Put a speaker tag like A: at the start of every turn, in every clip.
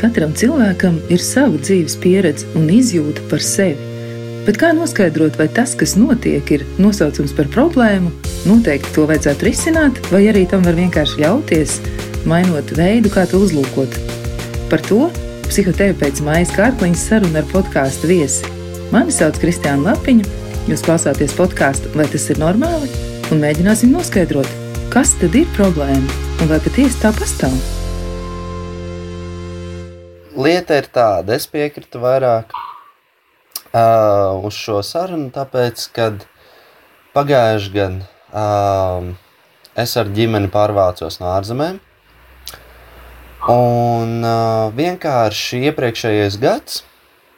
A: Katram cilvēkam ir sava dzīves pieredze un izjūta par sevi. Bet kā noskaidrot, vai tas, kas notiek, ir nosaucams par problēmu, noteikti to vajadzētu risināt, vai arī tam var vienkārši ļauties, mainot veidu, kā to uzlūkot? Par to psihoterapeits Maijas Kārkliņas saruna ar podkāstu viesi. Mani sauc Kristiāna Lapiņa, jūs klausāties podkāstu, vai tas ir normāli? Un mēģināsim noskaidrot, kas tad ir problēma un vai patiesi tā pastāv
B: lieta ir tāda, es piekrītu vairāk uh, uz šo sarunu, tāpēc, kad pagājuši gadu uh, es ar ģimeni pārvācos no ārzemēm. Un uh, vienkārši iepriekšējais gads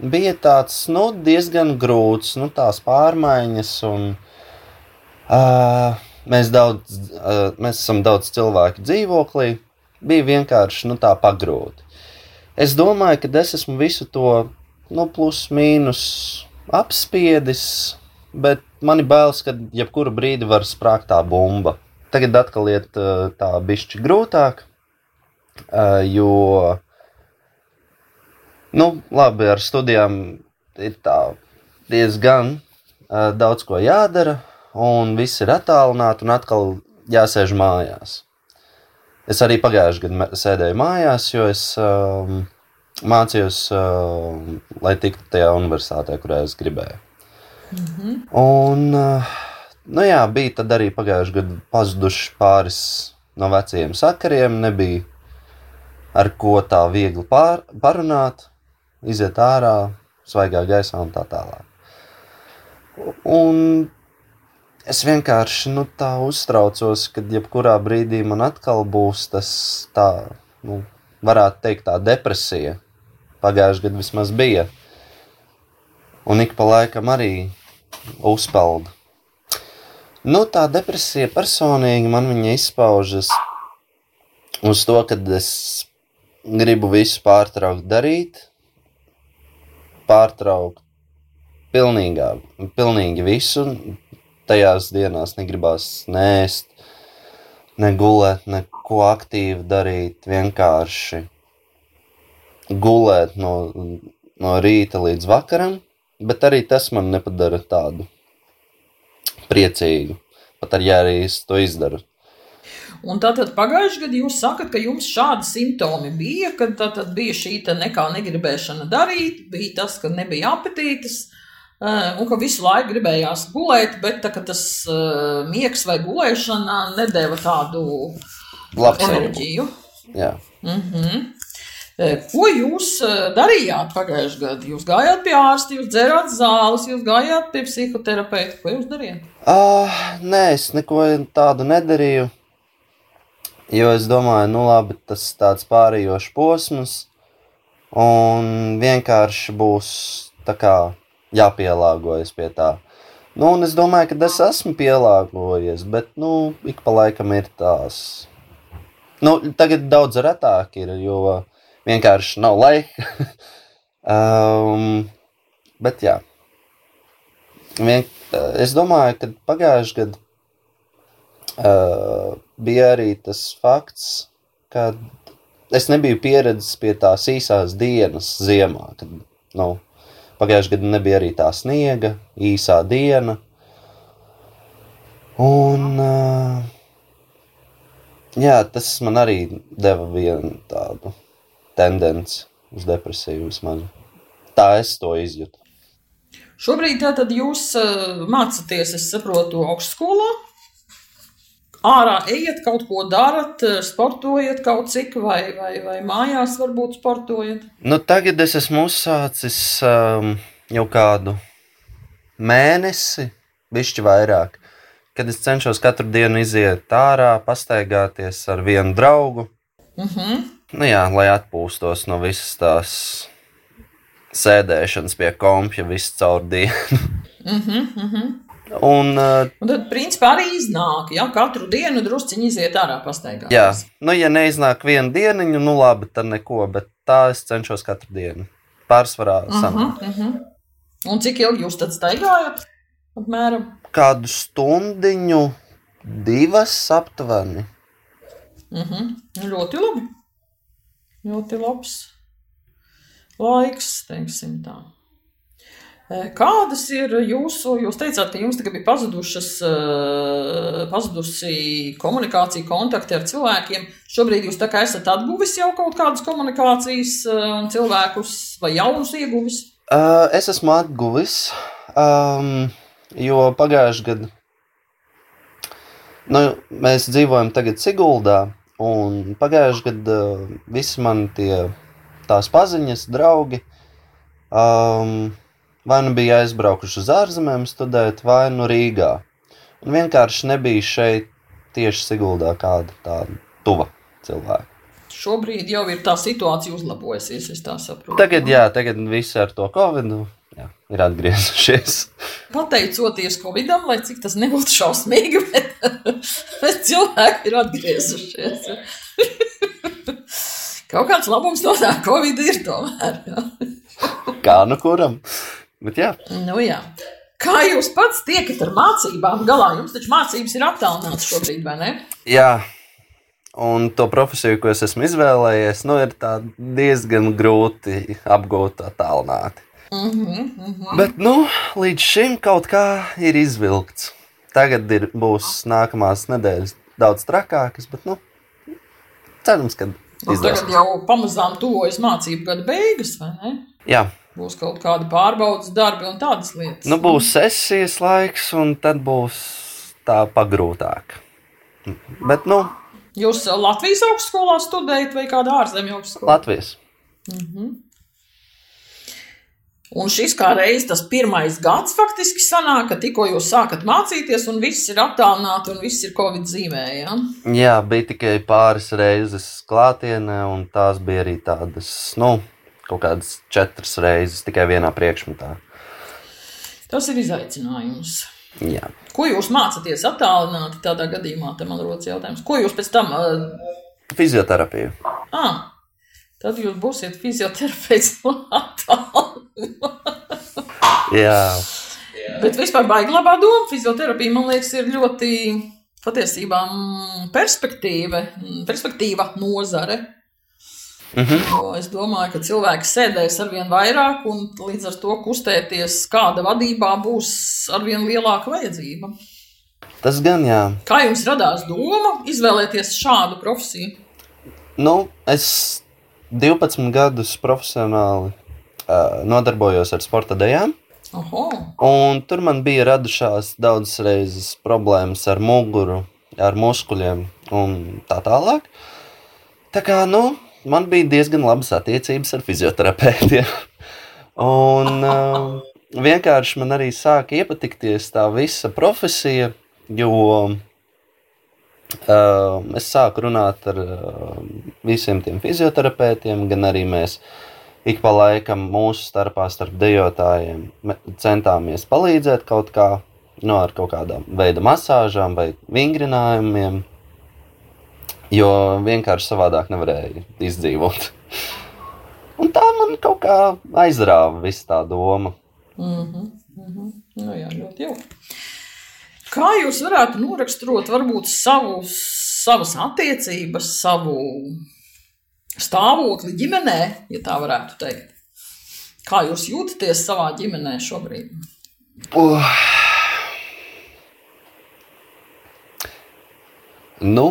B: bija tāds nu, diezgan grūts, nu, tās pārmaiņas. Un, uh, mēs, daudz, uh, mēs esam daudz cilvēku dzīvoklī. Bija vienkārši nu, tā pagrūti. Es domāju, ka es esmu visu to nu, plus mīnus apspiedis, bet man ir bailes, ka jebkuru brīdi var sprāgt tā bumba. Tagad atkal iet tā bišķi grūtāk, jo, nu, labi, ar studijām ir tā diezgan daudz ko jādara, un viss ir attālināti, un atkal jāsēž mājās. Es arī pagājušajā gadā sēdēju mājās, jo es um, mācījos, uh, lai tiktu tajā universitātē, kurā es gribēju. Mm -hmm. Un, uh, nu jā, bija arī pagājušajā gadā pazuduši pāris no vecajiem sakariem. Nebija ar ko tā viegli pār, parunāt, iziet ārā, svaigā gaisā un tā tālāk. Un es vienkārši nu, tā uztraucos, ka jebkurā brīdī man atkal būs tas tā, nu, varētu teikt, tā depresija. Pagājušajā gadā vismaz bija. Un ik pa laikam arī uzpeld. Nu, tā depresija personīgi man izpaužas uz to, ka es gribu visu pārtraukt darīt, pārtraukt pilnīgā, pilnīgi visu, tajās dienās negribās nēst, negulēt, neko aktīvi darīt, vienkārši gulēt no, no rīta līdz vakaram, bet arī tas man nepadara tādu priecīgu, pat arī, ja arī es to izdaru.
C: Un tātad pagājušajā gadā jūs sakat, ka jums šādi simptomi bija, kad bija šī nekā negribēšana darīt, bija tas, ka nebija apetītes, un ka visu laiku gribējās gulēt, bet tā, tas uh, miegs vai gulēšana nedēva tādu
B: Labs
C: enerģiju.
B: Jā.
C: Mm -hmm. Ko jūs darījāt pagājušajā gadā? Jūs gājāt pie ārsta, jūs dzērāt zāles, jūs gājāt pie psihoterapeita. Ko jūs darījāt?
B: Uh, nē, es neko tādu nedarīju. Jo es domāju, nu labi, tas ir tāds pārējošs posms, un vienkārši būs tā kā jāpielāgojas pie tā. Nu, un es domāju, ka es esmu pielāgojies, bet nu, ik pa laikam ir tās. Nu, tagad daudz retāk ir, jo vienkārši nav laika. um, bet jā, Vien, es domāju, ka pagājušajā gadā uh, bija arī tas fakts, ka es nebiju pieredzējis pie tās īsās dienas ziemā, kad nu, Pagājušajā gadā nebija arī tā sniega, īsā diena. Un, jā, tas man arī deva vienu tādu tendenci uz depresiju vismaz. Tā es to izjūtu.
C: Šobrīd tātad jūs mācāties, es saprotu, augstskolā ārā ejiet, kaut ko darat, sportojat kaut cik, vai, vai, vai mājās varbūt sportojat?
B: Nu, tagad es esmu uzsācis um, jau kādu mēnesi, bišķi vairāk. Kad es cenšos katru dienu iziet ārā, pastaigāties ar vienu draugu.
C: Uh mhm. -huh.
B: nu, jā, lai atpūstos no visas tās sēdēšanas pie kompja visu caur dienu.
C: uh -huh, uh -huh.
B: Un, uh,
C: un tad, principā, arī iznāk, ja katru dienu drusciņi iziet ārā pastaigāt.
B: Jā, nu, ja neiznāk vienu dienu, nu labi, tad neko, bet tā es cenšos katru dienu. Pārsvarā
C: uh -huh, sanāk. Uh -huh. Un cik ilgi jūs tad staigājat? Apmēram?
B: Kādu stundiņu, divas aptuveni.
C: Uh -huh. Ļoti labi. Ļoti labs. laiks, teiksim tā. Kādas ir jūsu, jūs teicāt, ka jums tagad bija pazudušas, pazudusi komunikācija, kontakti ar cilvēkiem. Šobrīd jūs tā kā esat atguvis jau kaut kādas komunikācijas cilvēkus vai jaunus ieguvis?
B: Uh, es esmu atguvis, um, jo pagājušajā gadā nu, mēs dzīvojam tagad Siguldā, un pagājušajā gadā uh, visi mani tie tās paziņas, draugi. Um, vai nu bija aizbraukuši uz ārzemēm studēt, vai nu Rīgā. Un vienkārši nebija šeit tieši Siguldā kāda tāda tuva cilvēka.
C: Šobrīd jau ir tā situācija uzlabojusies, es tā saprotu.
B: Tagad, jā, tagad visi ar to covid jā, ir atgriezušies.
C: Pateicoties Covidam, lai cik tas nebūtu šausmīgi, bet, bet cilvēki ir atgriezušies. Kaut kāds labums no tā Covid ir tomēr. Jā.
B: Kā nu kuram? Bet, jā.
C: Nu, jā. Kā jūs pats tiekat ar mācībām galā? Jums taču mācības ir attālināts šobrīd, vai ne?
B: Jā. Un to profesiju, ko es esmu izvēlējies, nu, ir diezgan grūti apgūt attālināti. Mm -hmm, mm -hmm. Bet nu, līdz šim kaut kā ir izvilkts. Tagad ir, būs nākamās nedēļas daudz trakākas, bet nu, cerams, ka
C: nu, tagad jau pamazām tuvojas mācību gada beigas, vai ne?
B: Jā,
C: Būs kaut kādi pārbaudas darbi un tādas lietas.
B: Nu, būs sesijas laiks, un tad būs tā pagrūtāk. Bet, nu,
C: Jūs Latvijas augstskolā studējat vai kādā ārzemju augstskolā?
B: Latvijas.
C: -hmm. Un šis kā reizes tas pirmais gads faktiski sanāk, ka tikko jūs sākat mācīties, un viss ir attālināti, un viss ir Covid zīmē. Ja?
B: Jā, bija tikai pāris reizes klātienē, un tās bija arī tādas, nu, kaut kādas četras reizes tikai vienā priekšmetā.
C: Tas ir izaicinājums.
B: Jā.
C: Ko jūs mācāties attālināti tādā gadījumā? Te man rodas jautājums. Ko jūs pēc tam? Uh...
B: Fizioterapiju.
C: Ah, tad jūs būsiet fizioterapeits no attālināta.
B: Jā.
C: Bet vispār baigi labā doma. Fizioterapija, man liekas, ir ļoti patiesībā perspektīva, perspektīva nozare. Mm -hmm. Es domāju, ka cilvēki sēdēs ar vien vairāk, un līdz ar to kustēties kāda vadībā būs ar vien lielāka vajadzība.
B: Tas gan jā.
C: Kā jums radās doma izvēlēties šādu profesiju?
B: Nu, es 12 gadus profesionāli uh, nodarbojos ar sporta. Un tur man bija radušās daudzas reizes problēmas ar muguru, ar muskuļiem un tā tālāk. Tā kā, nu, man bija diezgan labas attiecības ar fizioterapeitiem. Un uh, vienkārši man arī sāka iepatikties tā visa profesija, jo uh, es sāku runāt ar uh, visiem tiem fizioterapeitiem, gan arī mēs ik pa laikam mūsu starpā, starp dejotājiem, centāmies palīdzēt kaut kā, no nu, ar kaut kādām veida masāžām vai vingrinājumiem jo vienkārši savādāk nevarēja izdzīvot. Un tā man kaut kā aizrāva viss tā doma.
C: Mm -hmm, mm -hmm. Nu, jā, ļoti jauki. Kā jūs varētu noraksturot varbūt savu, savas attiecības, savu stāvokli ģimenē, ja tā varētu teikt? Kā jūs jūtaties savā ģimenē šobrīd?
B: Uh. Nu,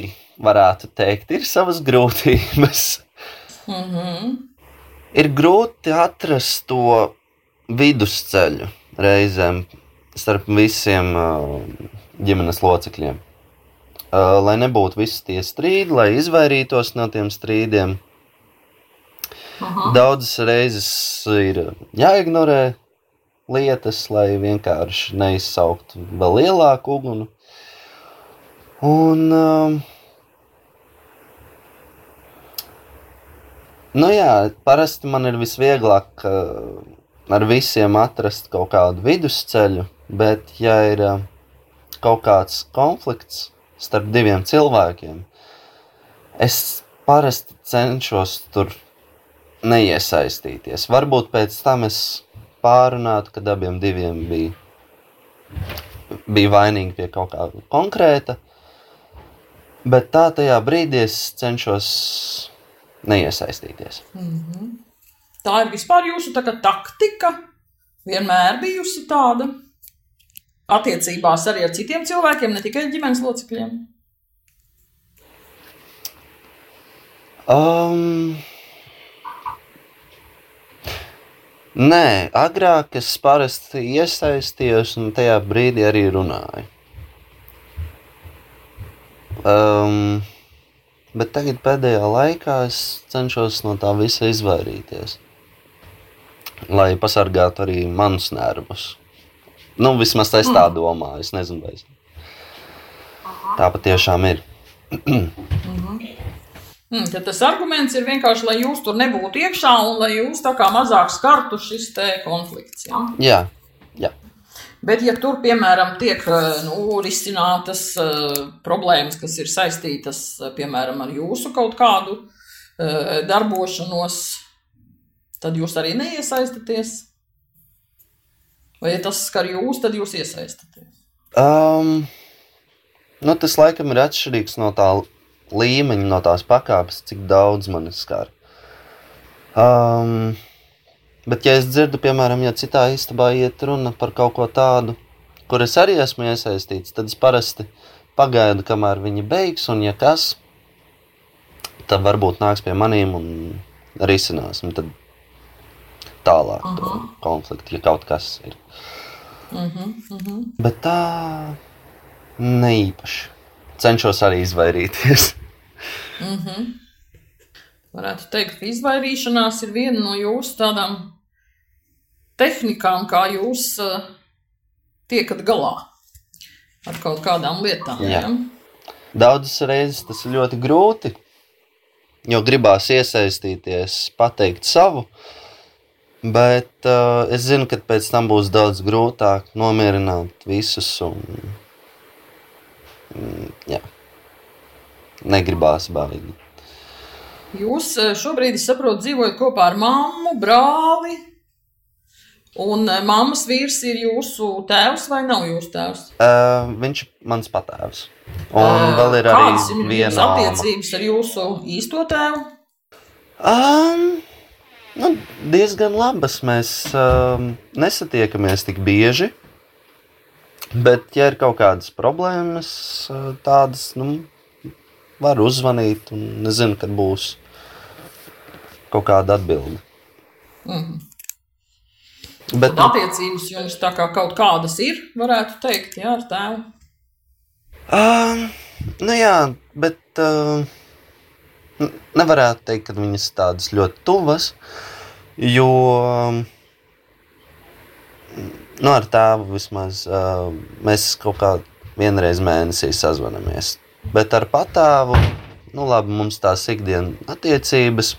B: traki, varētu teikt, ir savas grūtības.
C: Mm -hmm.
B: Ir grūti atrast to vidusceļu reizēm starp visiem uh, ģimenes locekļiem. Uh, lai nebūtu visi tie strīdi, lai izvairītos no tiem strīdiem.
C: Aha.
B: Daudzas reizes ir jāignorē lietas, lai vienkārši neizsauktu vēl lielāku uguni. Un, um, nu jā, parasti man ir visvieglāk uh, ar visiem atrast kaut kādu vidusceļu, bet ja ir uh, kaut kāds konflikts starp diviem cilvēkiem, es parasti cenšos tur neiesaistīties. Varbūt pēc tam es pārunātu, kad abiem diviem bija, bija vainīgi pie kaut kā konkrēta. Bet tā tajā brīdī es cenšos neiesaistīties.
C: Tā ir vispār jūsu tā taktika. Vienmēr bijusi tāda attiecībās arī ar citiem cilvēkiem, ne tikai ģimenes locekļiem.
B: Um, nē, agrāk es parasti iesaistījos un tajā brīdī arī runāju. Um, bet tagad pēdējā laikā es cenšos no tā visa izvairīties. Lai pasargātu arī manus nervus. Nu, vismaz es tā domāju. Es nezinu, vai es... tā patiešām ir.
C: Hmm, tad tas arguments ir vienkārši, lai jūs tur nebūtu iekšā un lai jūs tā kā mazāk skartu šis konflikts. Ja?
B: Jā.
C: Bet, ja tur, piemēram, tiek eh, nu, risinātas uh, problēmas, kas ir saistītas, eh, piemēram, ar jūsu kaut kādu darbošanos, tad jūs arī neiesaistaties. Vai ja tas skar jūs, tad jūs iesaistaties.
B: Um, nu, tas laikam ir atšķirīgs no tā līmeņa, no tās pakāpes, cik daudz man skar. Um, bet, ja es dzirdu, piemēram, ja citā istabā iet runa par kaut ko tādu, kur es arī esmu iesaistīts, tad es parasti pagaidu, kamēr viņi beigs, un ja kas, tad varbūt nāks pie maniem un risināsim tad tālāk uh -huh. to konfliktu, ja kaut kas ir.
C: Uh -huh, uh -huh.
B: Bet tā neīpaši. Cenšos arī izvairīties.
C: Mm -hmm. Varētu teikt, ka izvairīšanās ir viena no jūsu tādām tehnikām, kā jūs uh, tiekat galā ar kaut kādām lietām.
B: Jā. Ja? Daudzas reizes tas ir ļoti grūti, jo gribās iesaistīties, pateikt savu. Bet uh, es zinu, ka pēc tam būs daudz grūtāk nomierināt visus. Un, mm, jā negribās baigi.
C: Jūs eh, šobrīd, saprotu, dzīvojat kopā ar mammu, brāli. Un eh, mammas vīrs ir jūsu tēvs vai nav jūsu tēvs?
B: Uh, viņš ir mans patēvs. Un uh, vēl ir arī viena
C: attiecības ar jūsu īsto tēvu?
B: Um, nu, diezgan labas. Mēs um, nesatiekamies tik bieži. Bet, ja ir kaut kādas problēmas, tādas, nu, var uzzvanīt, un nezinu, kad būs kaut kāda atbilde.
C: Mm. Bet Tad attiecības jums tā kā kaut kādas ir, varētu teikt, jā, ar tēvu.
B: Uh, nu jā, bet uh, nevarētu teikt, ka viņas tādas ļoti tuvas, jo nu, ar tēvu vismaz uh, mēs kaut kā vienreiz mēnesī sazvanamies. Bet ar patēvu, nu labi, mums tās ikdienas attiecības.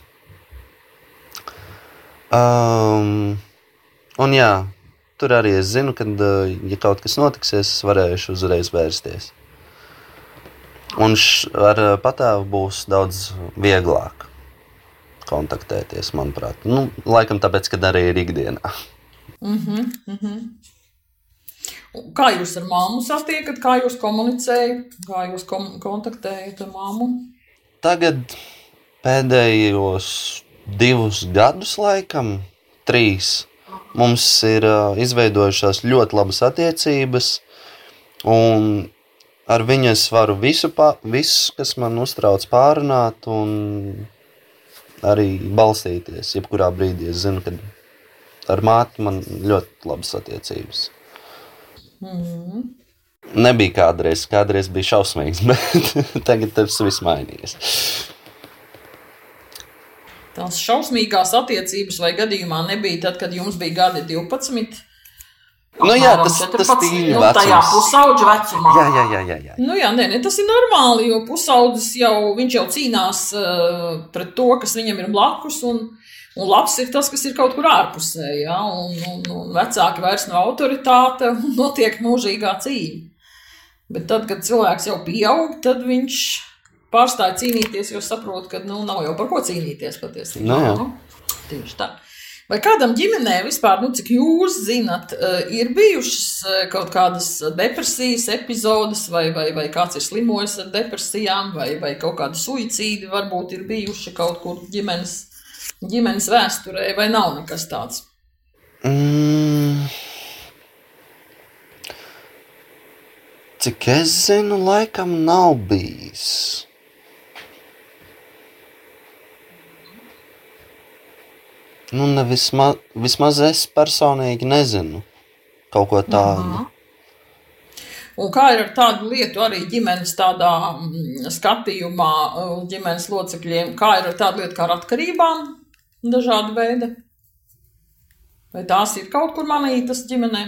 B: Um, un jā, tur arī es zinu, ka, uh, ja kaut kas notiksies, es varēšu uzreiz vērsties. Un š, ar uh, patēvu būs daudz vieglāk kontaktēties, manuprāt. Nu, laikam tāpēc, ka arī ir ikdienā.
C: Mm -hmm, mm -hmm. Kā jūs ar māmu satiekat, kā jūs komunicējat, kā jūs kom kontaktējat ar māmu?
B: Tagad pēdējos divus gadus, laikam, trīs, mums ir uh, izveidojušās ļoti labas attiecības. Un ar viņu es varu visu, pā, visu kas man uztrauc, pārunāt un arī balstīties. Jebkurā brīdī es zinu, ka ar māti man ļoti labas attiecības. Mm. Nebija kādreiz, kādreiz bija šausmīgs, bet tagad tas viss mainījies.
C: Tās šausmīgās attiecības vai gadījumā nebija tad, kad jums bija gadi 12.
B: Nu, jā, tas, 14, tas ir nu,
C: tajā pusauģa vecumā.
B: Jā, jā, jā. jā, jā.
C: Nu, jā nē, nē, tas ir normāli, jo pusaudzis jau, jau cīnās uh, pret to, kas viņam ir blakus. Un, Un labs ir tas, kas ir kaut kur ārpusē, ja? un, un, un vecāki vairs nav autoritāte un notiek mūžīgā cīņa. Bet tad, kad cilvēks jau pieaug, tad viņš pārstāja cīnīties, jo saprot, ka nu, nav jau par ko cīnīties patiesībā.
B: No, nu,
C: nu, tieši tā. Vai kādam ģimenē vispār, nu, cik jūs zinat, eh, ir bijušas eh, kaut kādas depresijas epizodes, vai, vai, vai kāds ir slimojis ar depresijām, vai, vai kaut kāda suicīdi varbūt ir bijuši kaut kur ģimenes, ģimenes vēsturē, vai nav nekas tāds?
B: Mm. Cik es zinu, laikam nav bijis. Nu, vismaz, vismaz es personīgi nezinu kaut ko tādu.
C: Aha. Un kā ir ar tādu lietu arī ģimenes tādā mm, skatījumā, uh, ģimenes locekļiem, kā ir ar tādu lietu kā ar atkarībām dažāda veida? Vai tās ir kaut kur manītas ģimenē?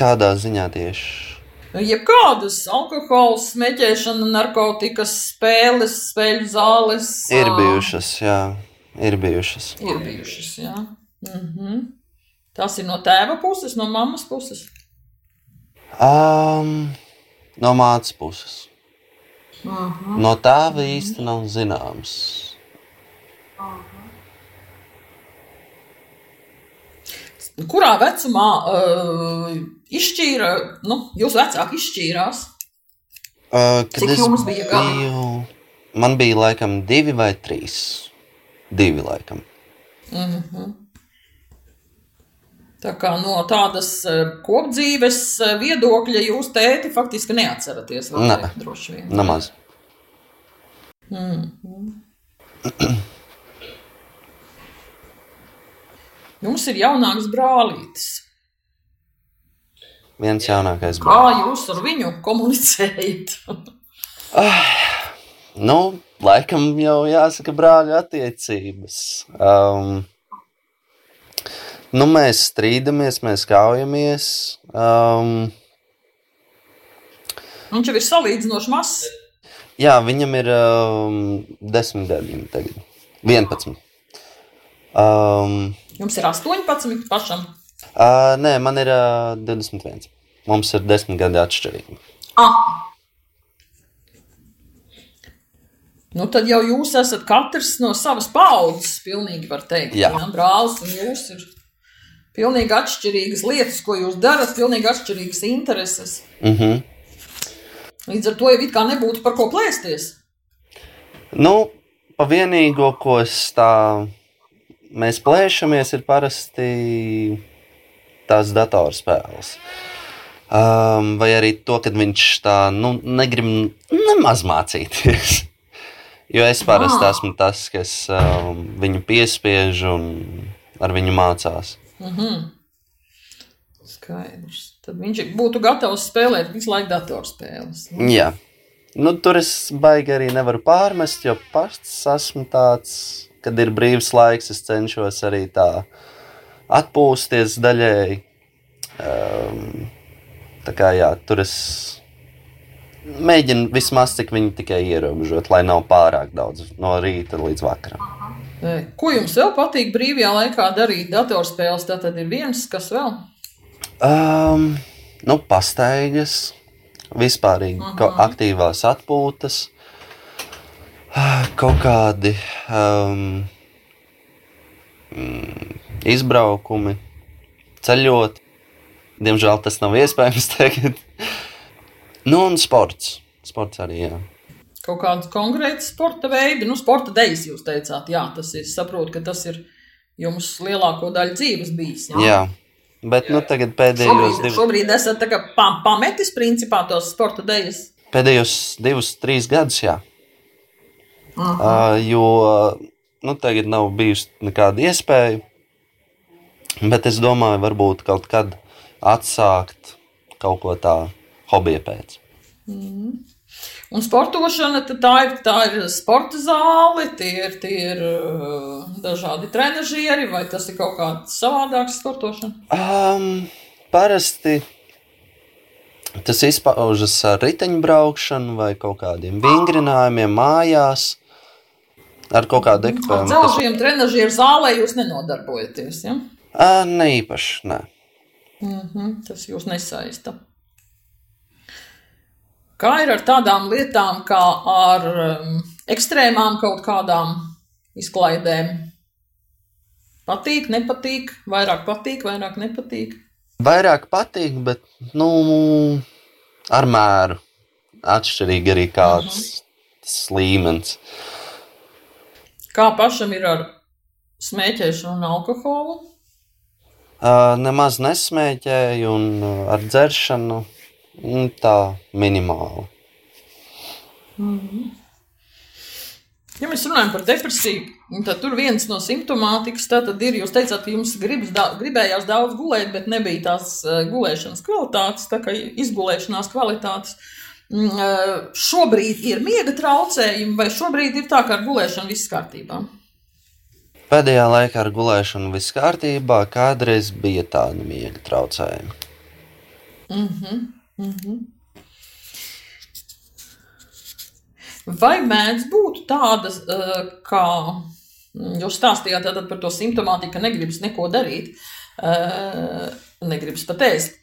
B: Kādā ziņā tieši?
C: Jebkādas alkohols, smēķēšana, narkotikas, spēles, spēļu zāles.
B: Ir bijušas, jā, ir bijušas.
C: Ir bijušas, jā. Mhm. Tas ir no tēva puses, no mammas puses.
B: Um, no mātes puses.
C: Aha.
B: No tēva īsti nav zināms.
C: Kurā vecumā uh, izšķīra, nu, jūsu vecāki izšķīrās?
B: Uh, kad
C: Cik jums bija gadi?
B: man bija laikam divi vai trīs. Divi laikam.
C: Mhm. Tā kā no tādas uh, kopdzīves uh, viedokļa jūs tēti faktiski neatceraties.
B: Nē.
C: ne? droši vien.
B: Nemaz.
C: Jums ir jaunāks brālītis.
B: Viens jaunākais
C: Kā
B: brālis.
C: jūs ar viņu komunicējat?
B: Nu, laikam jau jāsaka brāļu attiecības. Um, nu, mēs strīdamies, mēs kaujamies. Um,
C: Viņš jau ir salīdzinoši mazs.
B: jā, viņam ir um, desmit gadi tagad. 11. Um,
C: Jums ir 18 pašam.
B: uh, nē, man ir uh, 21. Mums ir desmit gadi atšķirīgi.
C: Ah. Nu, tad jau jūs esat katrs no savas paudzes, pilnīgi var teikt.
B: Jā.
C: Ja? Brālis un jūs ir pilnīgi atšķirīgas lietas, ko jūs darat, pilnīgi atšķirīgas intereses.
B: Uh -huh.
C: Līdz ar to jau it kā nebūtu par ko plēsties.
B: Nu, pa vienīgo, ko es tā mēs plēšamies, ir parasti tās datorspēles. Um, vai arī to, ka viņš tā nu, negrib nemaz mācīties. Jo es parasti
C: Ah.
B: esmu tas, kas um, viņu piespiež un ar viņu mācās.
C: Skaidrs. Tad viņš būtu gatavs spēlēt visu laiku datorspēles.
B: Jā. Nu, tur es baigi arī nevaru pārmest, jo pats esmu tāds, kad ir brīvs laiks, es cenšos arī tā atpūsties daļēji. Um, tā kā jā, tur es mēģinu vismaz cik viņi tikai ierobežot, lai nav pārāk daudz no rīta līdz vakaram.
C: Ko jums vēl patīk brīvajā laikā darīt? Datorspēles tā tad ir viens, kas vēl?
B: Um, nu, pastaigas, vispārīgi uh -huh. aktīvās atpūtas, kaut kādi um, izbraukumi, ceļot. Diemžēl tas nav iespējams tagad. Nu, un sports. Sports arī, jā.
C: Kaut kāds konkrēts sporta veidi, nu, sporta dejas jūs teicāt, jā, tas ir, saprotu, ka tas ir jums lielāko daļu dzīves bijis. Jā.
B: jā. Bet nu, tagad pēdējos
C: Šobrīd,
B: divus,
C: šobrīd esat tā kā pa, pametis principā tos sporta dejas.
B: pēdējos divus, trīs gadus, jā.
C: Aha.
B: Uh, jo nu, tagad nav bijusi nekāda iespēja. Bet es domāju, varbūt kaut kad atsākt kaut ko tādu hobija pēc.
C: Un sportošana, tā ir, tā ir sporta zāle, tie ir, tie ir uh, dažādi trenižieri, vai tas ir kaut kāds savādāks sportošana?
B: Um, parasti tas izpaužas ar riteņbraukšanu vai kaut kādiem vingrinājumiem mājās. Ar kaut kādu
C: Ar
B: ekipējumu. Tas
C: dzelžiem trenižieru zālē jūs nenodarbojaties, ja?
B: uh, ne īpaši. Ne.
C: Mhm, tas jūs nesaista. Kā ir ar tādām lietām, kā ar um, ekstrēmām kaut kādām izklaidēm? Patīk, nepatīk, vairāk patīk, vairāk nepatīk.
B: Vairāk patīk, bet nu, ar mēru. Atšķirīgi arī kāds tas līmenis.
C: Kā pašam ir ar smēķēšanu un alkoholu?
B: Uh, nemaz nesmēķēju, un uh, ar dzeršanu mm, tā minimāli.
C: Ja mēs runājam par depresiju, tad tur viens no simptomātikas ir, jūs teicāt, ka jums gribas, da, gribējās daudz gulēt, bet nebija tās uh, gulēšanas kvalitātes, tā kā izgulēšanās kvalitātes. Mm, uh, šobrīd ir miega traucējumi, vai šobrīd ir tā, ka ar gulēšanu viss kārtībā?
B: Pēdējā laikā ar gulēšanu viss kārtībā, kādreiz bija tādi miega traucējumi.
C: Mhm. Mhm. Vai mēdz būt tādas, uh, kā mm, jūs stāstījāt par to simptomātiku, ka negribas neko darīt, uh, negribas pat ēst?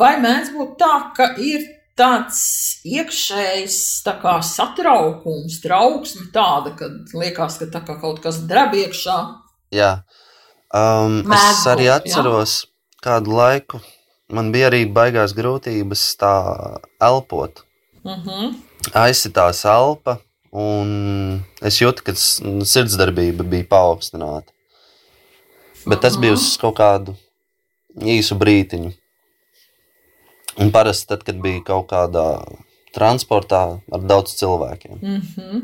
C: Vai mēdz būt tā, ka ir tāds iekšējs tā kā satraukums, trauksme tāda, ka liekas, ka tā kā kaut kas drab iekšā?
B: Jā, um,
C: Mēdz
B: es arī
C: būt, jā.
B: atceros kādu laiku. Man bija arī baigās grūtības tā elpot.
C: Mhm.
B: Aizsitās elpa, un es jūtu, ka sirdsdarbība bija paaugstināta. Bet tas bija uz kaut kādu īsu brītiņu. Un parasti tad, kad bija kaut kādā transportā ar daudz cilvēkiem.
C: Mhm.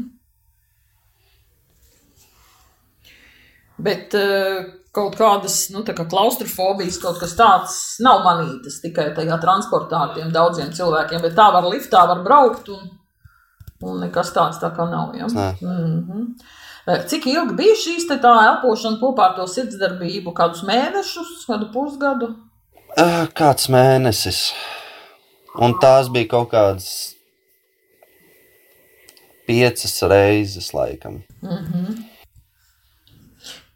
C: Bet uh, kaut kādas nu, kā klaustrofobijas, kaut kas tāds nav manītas tikai tajā transportā ar tiem daudziem cilvēkiem. Bet tā var liftā, var braukt, un, un nekas tāds tā kā nav. Ja? Mhm. Eh, Cik ilgi bija šīs tā elpošana kopā ar to sirdsdarbību? Kādus mēnešus, kādu pusgadu?
B: Ā, Kāds mēnesis. Un tās bija kaut kādas piecas reizes, laikam.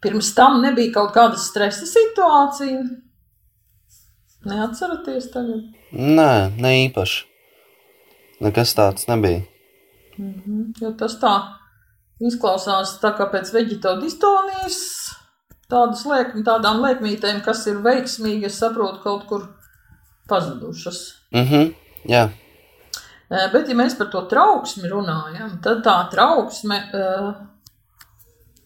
C: Pirms tam nebija kaut kāda stresa situācija. Neatceraties tagad?
B: Nē, ne īpaši. Nekas tāds nebija.
C: Jo tas tā izklausās tā kā pēc veģetodistonijas, tādas liek, tādām liekmītēm, kas ir veiksmīgi, es saprotu, kaut kur pazudušas.
B: Mhm, jā,
C: Eh, Bet, ja mēs par to trauksmi runājam, tad tā trauksme, eh,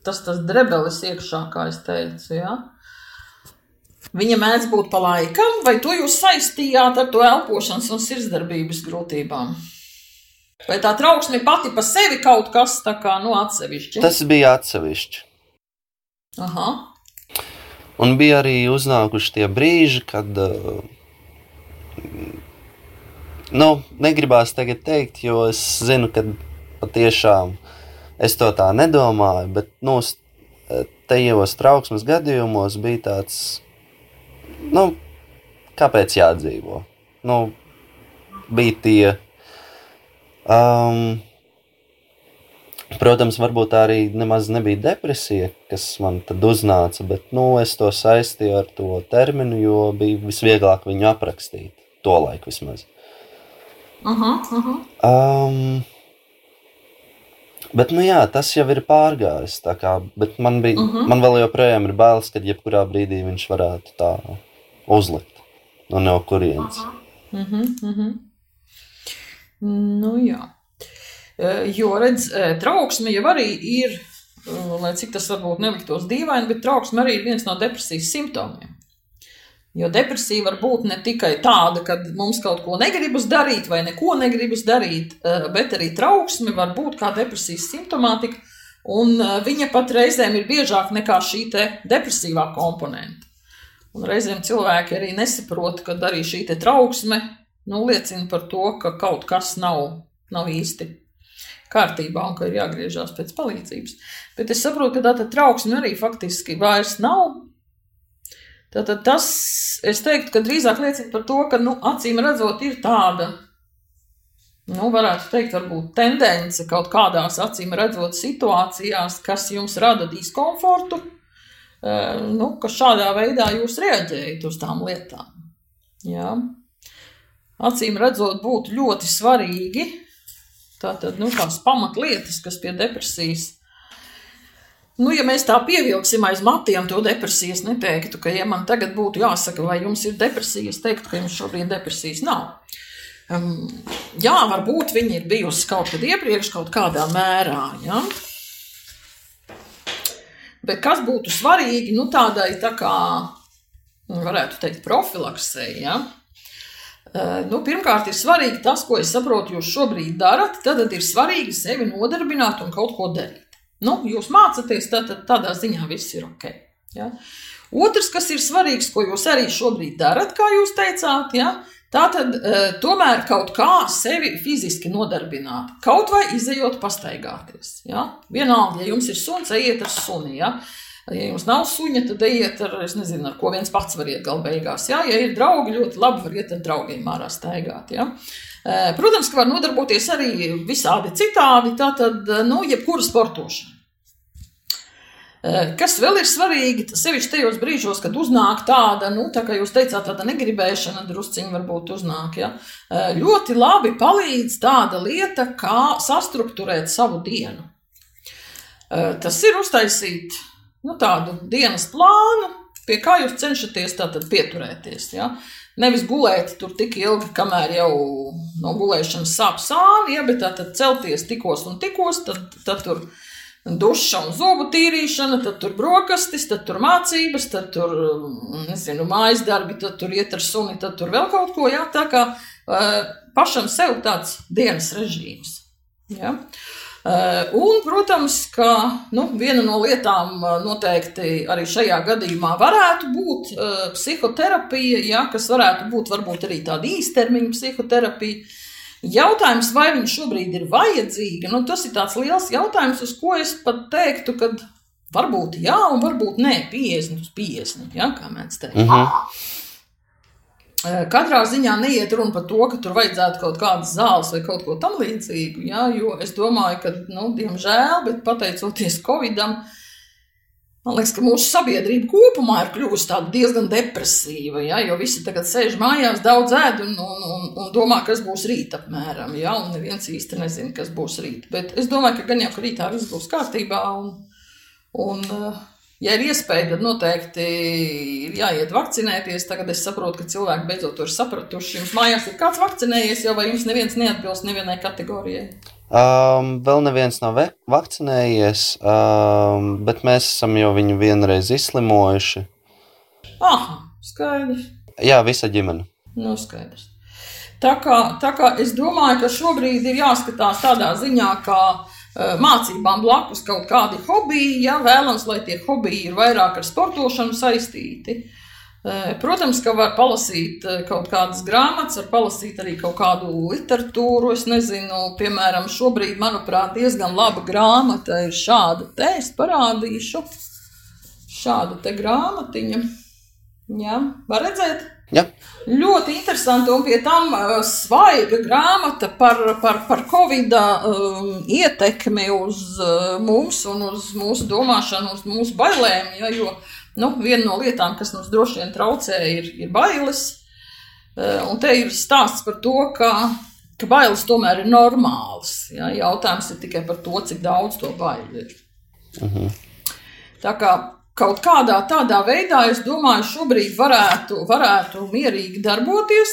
C: tas tas drebelis iekšā, kā es teicu, ja? viņa mēdz būt pa laikam, vai to jūs saistījāt ar to elpošanas un sirdsdarbības grūtībām? Vai tā trauksme pati pa sevi kaut kas tā kā nu atsevišķi?
B: tas bija atsevišķi.
C: Aha.
B: Un bija arī uznākuši tie brīži, kad. Uh, nu, negribās tagad teikt, jo es zinu, ka patiešām es to tā nedomāju, bet nu, s- tajos trauksmes gadījumos bija tāds, nu, kāpēc jādzīvo? Nu, bija tie. Um, Protams, varbūt tā arī nemaz nebija depresija, kas man tad uznāca, bet nu, es to saistīju ar to terminu, jo bija visvieglāk viņu aprakstīt. To laiku vismaz.
C: Aha, aha.
B: Um, bet, nu jā, tas jau ir pārgājis. Kā, bet man, bija, uh
C: Mhm.
B: -huh. man vēl joprojām ir bailes, ka jebkurā brīdī viņš varētu tā uzlikt. No no kurienes.
C: Mhm, mhm. Nu, jā. E, Jo, redz, e, trauksme jau arī ir, e, lai cik tas varbūt neliktos dīvaini, bet trauksme arī ir viens no depresijas simptomiem. Jo depresija var būt ne tikai tāda, ka mums kaut ko negribas darīt, vai neko negribas darīt, e, bet arī trauksme var būt kā depresijas simptomātika, un e, viņa pat reizēm ir biežāka nekā šī depresīvā komponente. Un reizēm cilvēki arī nesaprot, ka arī šī trauksme nu, liecina par to, ka kaut kas nav, nav īsti kārtībā un ka ir jāgriežās pēc palīdzības. Bet es saprotu, ka tā trauksme arī faktiski vairs nav. Tātad tas, es teiktu, ka drīzāk liecina par to, ka, nu, acīm redzot, ir tāda, nu, varētu teikt, varbūt tendence kaut kādās acīm redzot situācijās, kas jums rada diskomfortu, eh, nu, ka šādā veidā jūs reaģējat uz tām lietām. Jā. Acīm redzot, būtu ļoti svarīgi Tātad nu, tās pamatlietas, kas pie depresijas Nu, ja mēs tā pievilksim aiz matiem to depresiju, es neteiktu, ka, ja man tagad būtu jāsaka, vai jums ir depresija, es teiktu, ka jums šobrīd depresijas nav. Um, jā, varbūt viņa ir bijusi kaut kad iepriekš, kaut kādā mērā. Ja? Bet kas būtu svarīgi nu, tādai tā kā, varētu teikt, profilaksei? Ja? Nu, pirmkārt, ir svarīgi tas, ko es saprotu, jūs šobrīd darat. Tad ir svarīgi sevi nodarbināt un kaut ko darīt. Nu, jūs mācāties, tad, tādā ziņā viss ir ok. Ja? Otrs, kas ir svarīgs, ko jūs arī šobrīd darat, kā jūs teicāt, ja? tā tad e, tomēr kaut kā sevi fiziski nodarbināt, kaut vai izējot pastaigāties. Ja? Vienalga, ja jums ir suns, ejiet ar suni. Ja? Ja jums nav suņa, tad ejiet ar, nezinu, ar ko viens pats var iet galu beigās. Ja, ja ir draugi, ļoti labi var iet ar draugiem ārā staigāt. Ja. Protams, ka var nodarboties arī visādi citādi, tātad, nu, jebkura sportošana. Kas vēl ir svarīgi, sevišķi tajos brīžos, kad uznāk tāda, nu, tā kā jūs teicāt, tāda negribēšana, drusciņi varbūt uznāk, ja, ļoti labi palīdz tāda lieta, kā sastruktūrēt savu dienu. Tas ir uztaisīt nu, tādu dienas plānu, pie kā jūs cenšaties pieturēties. Ja. Nevis gulēt tur tik ilgi, kamēr jau no gulēšanas sāp sāni, ja, bet tātad celties tikos un tikos, tad, tad tur duša un zubu tīrīšana, tad tur brokastis, tad tur mācības, tad tur, nezinu, mājas darbi, tad tur iet ar suni, tad tur vēl kaut ko, jā, tā kā pašam sev tāds dienas režīms. Uh, un, protams, ka nu, viena no lietām noteikti arī šajā gadījumā varētu būt psihoterapija, ja, kas varētu būt varbūt arī tāda īstermiņa psihoterapija. Jautājums, vai viņa šobrīd ir vajadzīga, nu, tas ir tāds liels jautājums, uz ko es pat teiktu, ka varbūt jā, un varbūt nē, 50 uz 50. Ja, kā mēs teicām. Uh -huh. Katrā ziņā neiet runa par to, ka tur vajadzētu kaut kādas zāles vai kaut ko tamlīdzīgu. Ja, jo es domāju, ka, nu, diemžēl, bet pateicoties Covidam, uh, Man liekas, ka mūsu sabiedrība kopumā ir kļuvusi diezgan depresīva. Ja, jo visi tagad sēž mājās, daudz ēd un, un, un, un domā, kas būs rīt apmēram. Ja, un neviens īsti nezina, kas būs rīt. Bet es domāju, ka gan jau ka rītā viss būs kārtībā. Un, un, ja ir iespēja, tad noteikti ir jāiet vakcinēties. Tagad es saprotu, ka cilvēki beidzot to ir sapratuši. Jums mājās ir kāds vakcinējies, jau vai jums neviens neatbilst nevienai kategorijai?
B: Um, vēl neviens nav vakcinējies, um, bet mēs esam jau viņu vienreiz izslimojuši.
C: Ah, skaidrs.
B: Jā, visa ģimene.
C: Nu, skaidrs. Tā kā, tā kā es domāju, ka šobrīd ir jāskatās tādā ziņā, ka uh, mācībām blakus kaut kādi hobiji, ja vēlams, lai tie hobiji ir vairāk ar sportošanu saistīti. Uh, protams, ka var palasīt kaut kādas grāmatas, var palasīt arī kaut kādu literatūru. Es nezinu, piemēram, šobrīd, manuprāt, diezgan laba grāmata ir šāda. Te es parādīšu šādu te grāmatiņu. Jā, var redzēt?
B: Ja.
C: Ļoti interesanti, un pie tam svaiga grāmata par, par, par Covid um, ietekmi uz uh, mums un uz mūsu domāšanu, uz mūsu bailēm. Ja, jo, uh, Nu, viena no lietām, kas mums droši vien traucē, ir, ir bailes. Eh, un te ir stāsts par to, ka, ka bailes tomēr ir normālas. Ja? Jautājums ir tikai par to, cik daudz to bailu ir. Uh mhm. -huh. Tā kā kaut kādā tādā veidā, es domāju, šobrīd varētu, varētu mierīgi darboties.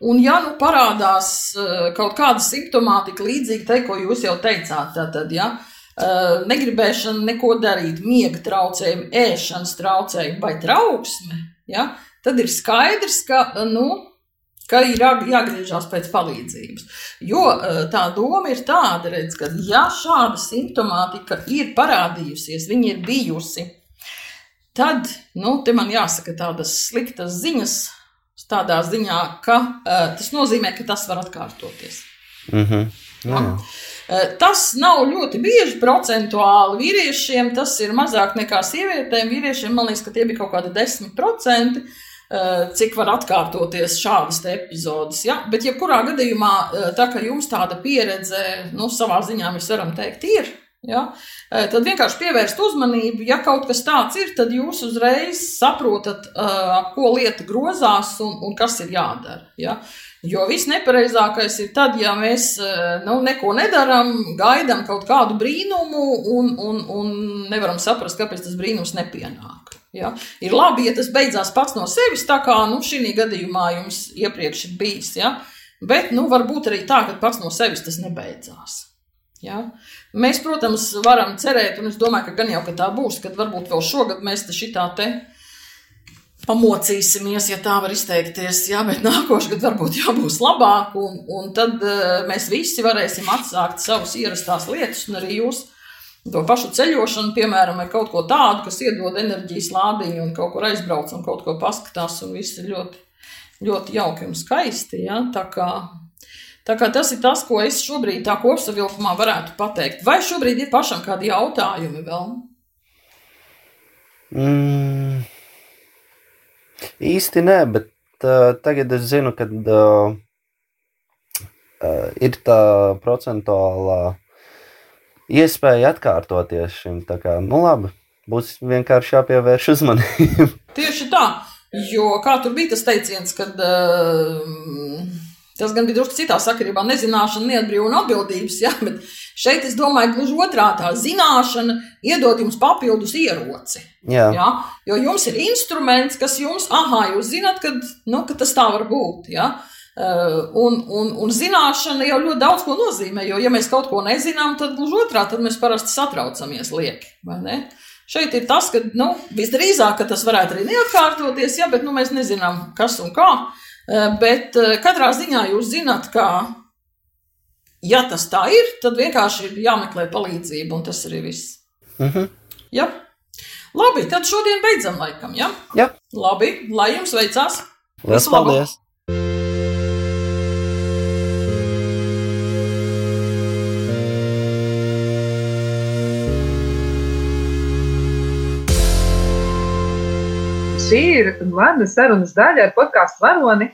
C: Un, ja nu parādās eh, kaut kāda simptomātika līdzīga tai, ko jūs jau teicāt, tad, ja, uh, Uh, negribēšana neko darīt, miega traucējumi, ēšanas traucējumi vai trauksme, ja, tad ir skaidrs, ka, nu, ka ir jāgriežas pēc palīdzības. Jo uh, tā doma ir tāda, redz, ka, ja šāda simptomātika ir parādījusies, viņa ir bijusi, tad, nu, te man jāsaka tādas sliktas ziņas, tādā ziņā, ka uh, tas nozīmē, ka tas var atkārtoties.
B: Mm -hmm. Jā, jā.
C: Eh, tas nav ļoti bieži procentuāli vīriešiem, tas ir mazāk nekā sievietēm. Vīriešiem man liekas, ka tie bija kaut kādi 10%. Eh, cik var atkārtoties šādas epizodes. Ja? Bet, jebkurā gadījumā, eh, tā kā jums tāda pieredze, nu, savā ziņā mēs varam teikt, ir, Ja? Tad vienkārši pievērst uzmanību, ja kaut kas tāds ir, tad jūs uzreiz saprotat, ap ko lieta grozās un, un kas ir jādara. Ja? Jo viss nepareizākais ir tad, ja mēs nu, neko nedarām, gaidām kaut kādu brīnumu un, un, un nevaram saprast, kāpēc tas brīnums nepienāk. Ja? Ir labi, ja tas beidzās pats no sevis, tā kā nu, šī gadījumā jums iepriekš ir bijis. Ja? Bet nu, varbūt arī tā, ka pats no sevis tas nebeidzās. Ja? Mēs, protams, varam cerēt, un es domāju, ka gan jau ka tā būs, kad varbūt vēl šogad mēs te šitā te pamocīsimies, ja tā var izteikties, jā, bet nākošais gads varbūt būs labāk, un, un tad uh, mēs visi varēsim atsākt savus ierastās lietas, un arī jūs to pašu ceļošanu, piemēram, ar kaut ko tādu, kas iedod enerģijas lādiņu un kaut kur aizbrauc un kaut ko paskatās, un viss ir ļoti, ļoti jauki un skaisti, jā, tā kā Tā kā tas ir tas, ko es šobrīd tā kopsavilkumā varētu pateikt. Vai šobrīd ir pašam kādi jautājumi vēl?
B: Mm, īsti nē, bet uh, tagad es zinu, ka uh, uh, ir tā procentuālā iespēja atkārtoties šim. Tā kā, nu labi, būs vienkārši jāpievērš uzmanība.
C: Tieši tā, jo kā tur bija tas teiciens, kad. Uh, Tas gan bija drusku citā sakarībā, nezināšana, neatbrīvot atbildības, jā, bet šeit es domāju, gluži otrā tā zināšana iedod jums papildus ieroci.
B: Jā.
C: Jā, jo jums ir instruments, kas jums, ah, jūs zināt, ka, nu, ka tas tā var būt. Jā. Uh, un, un, un zināšana jau ļoti daudz ko nozīmē, jo, ja mēs kaut ko nezinām, tad gluži otrā, tad mēs parasti satraucamies lieki. Šeit ir tas, ka nu, visdrīzāk ka tas varētu arī neatkārtoties, ja, bet nu, mēs nezinām, kas un kā. Uh, Eh, bet eh, katrā ziņā jūs zināt, ka, ja tas tā ir, tad vienkārši ir jāmeklē palīdzība, un tas arī viss.
B: Uh mhm. -huh.
C: ja? Labi, tad šodien beidzam laikam. Ja?
B: Jā.
C: Labi, lai jums veicās.
B: Lielas paldies!
A: Šī ir mana sarunas daļa ar podkāstu varoni.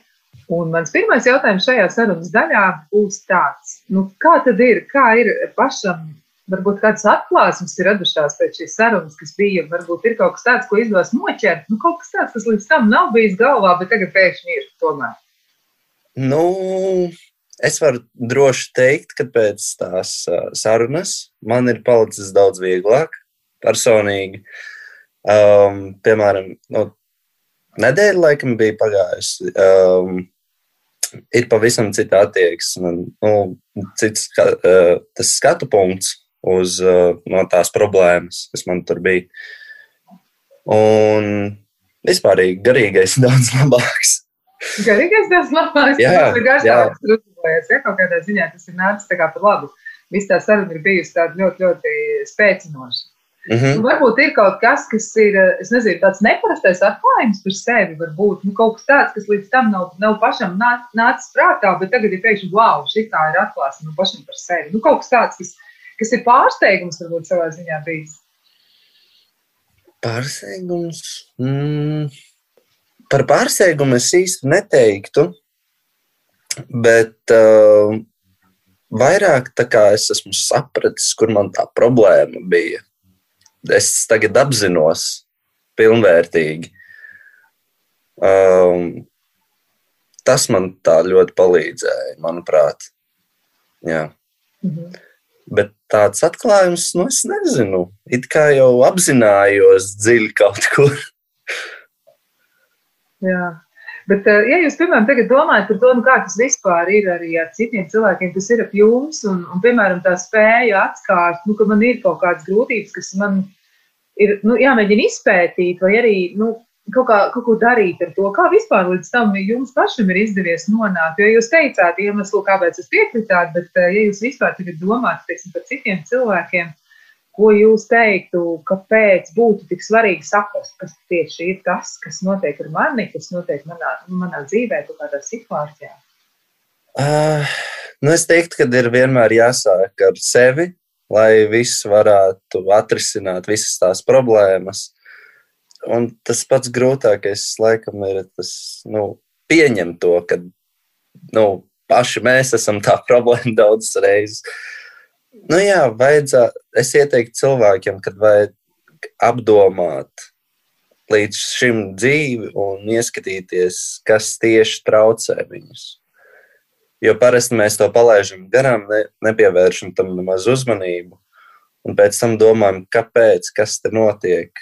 A: Un mans pirmais jautājums šajā sarunas daļā būs tāds, nu, kā tad ir, kā ir pašam, varbūt kādas atklāsmes ir radušās pēc šīs sarunas, kas bija, varbūt ir kaut kas tāds, ko izdodas noķert, nu, kaut kas tāds, kas līdz tam nav bijis galvā, bet tagad pēkšņi ir tomēr.
B: Nu, es varu droši teikt, ka pēc tās sarunas man ir palicis daudz vieglāk personīgi. Um, piemēram, nu, nedēļa laikam bija pagājusi. Um, ir pavisam cita attieksme, nu, cits uh, tas skatu punkts uz uh, no tās problēmas, kas man tur bija. Un vispār garīgais daudz labāks.
A: Garīgais daudz labāks. Jā, tas ir garšāks, uzlabojies. Ja, kaut kādā ziņā tas ir nācis tā kā par labu. Viss tā saruna ir bijusi tāda ļoti, ļoti spēcinoša. Mm -hmm. nu, varbūt ir kaut kas, kas ir nezinu, tāds neparastais atklājums par sevi. Varbūt nu, kaut kas tāds, kas līdz tam nav, nav pašam nāc, nācis prātā, bet tagad ir pēkšņi wow, šī tā ir atklāsme no pašam par sevi. Nu, kaut kas tāds, kas, kas ir pārsteigums varbūt savā ziņā bijis.
B: Pārsteigums. Mm. Par pārsteigumu es īsti neteiktu, bet uh, vairāk tā kā es esmu sapratis, kur man tā problēma bija es tagad apzinos pilnvērtīgi. Um, tas man tā ļoti palīdzēja, manuprāt. Jā. Mhm. Bet tāds atklājums, nu, es nezinu. It kā jau apzinājos dziļi kaut kur.
A: Jā. Bet, eh, ja jūs, piemēram, domājat par to, nu, kā tas vispār ir arī ar citiem cilvēkiem, kas ir ap jums, un, un piemēram, tā spēja atklāt, nu, ka man ir kaut kādas grūtības, kas man ir nu, jāmēģina izpētīt, vai arī nu, kaut, kā, kaut ko darīt ar to. Kā vispār līdz tam jums pašam ir izdevies nonākt? Jo jūs teicāt iemeslu, kāpēc jūs piekritāt, bet, eh, ja jūs vispār domājat teiksim, par citiem cilvēkiem, ko jūs teiktu, kāpēc būtu tik svarīgi saprast, kas tieši ir tas, kas notiek ar mani, kas notiek manā, manā dzīvē, kādā situācijā?
B: Uh, nu es teiktu, ka ir vienmēr jāsāk ar sevi, lai viss varētu atrisināt visas tās problēmas. Un tas pats grūtākais, laikam, ir tas, nu, pieņemt to, ka nu, paši mēs esam tā problēma daudzas reizes. Nu jā, vajadzētu. Es ieteiktu cilvēkiem, kad vajag apdomāt līdz šim dzīvi un ieskatīties, kas tieši traucē viņus. Jo parasti mēs to palaidām garām, ne, nepievēršam tam nemaz uzmanību. Un pēc tam domājam, kāpēc, kas te notiek,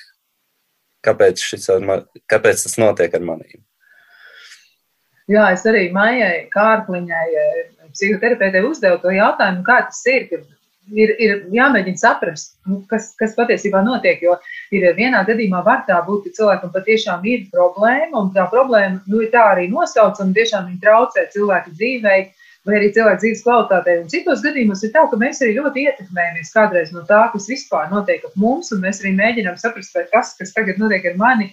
B: kāpēc, šis, kāpēc tas notiek ar maniem.
A: Jā, es arī Maijai Kārkliņai, psihoterapeitei, uzdevu to jautājumu, kā tas ir, kad ir, ir jāmēģina saprast, nu, kas, kas patiesībā notiek. Jo ir vienā gadījumā var tā būt, ka cilvēkam patiešām ir problēma, un tā problēma nu, ir tā arī nosaucama, tiešām viņa traucē cilvēka dzīvei. Vai arī cilvēka dzīves kvalitātei. Un citos gadījumos ir tā, ka mēs arī ļoti ietekmējamies kādreiz no tā, kas vispār notiek ap mums, un mēs arī mēģinām saprast, vai tas, kas tagad notiek ar mani,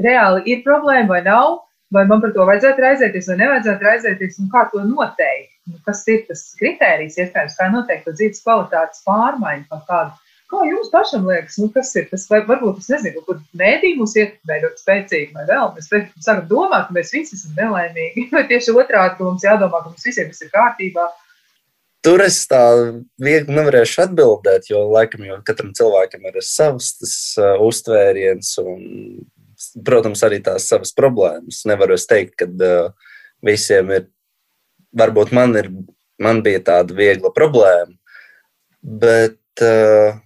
A: reāli ir problēma vai nav, vai man par to vajadzētu raizēties vai nevajadzētu raizēties, un kā to noteikt nu, kas ir tas kritērijs, iespējams, kā noteikt dzīves kvalitātes pārmaiņu kaut kādu. Kā jums pašam liekas, nu, kas ir tas, vai varbūt es nezinu, kur mēdī mūs ietekmē ļoti spēcīgi, vai vēl mēs sākam domāt, ka mēs visi esam nelaimīgi, vai tieši otrādi, ka mums jādomā, ka mums visiem viss ir kārtībā.
B: Tur es tā viegli nevarēšu atbildēt, jo laikam jau katram cilvēkam ir savs tas uh, uztvēriens un, protams, arī tās savas problēmas. Nevaru es teikt, ka uh, visiem ir varbūt man, ir, man bija tāda viegla problēma, bet uh,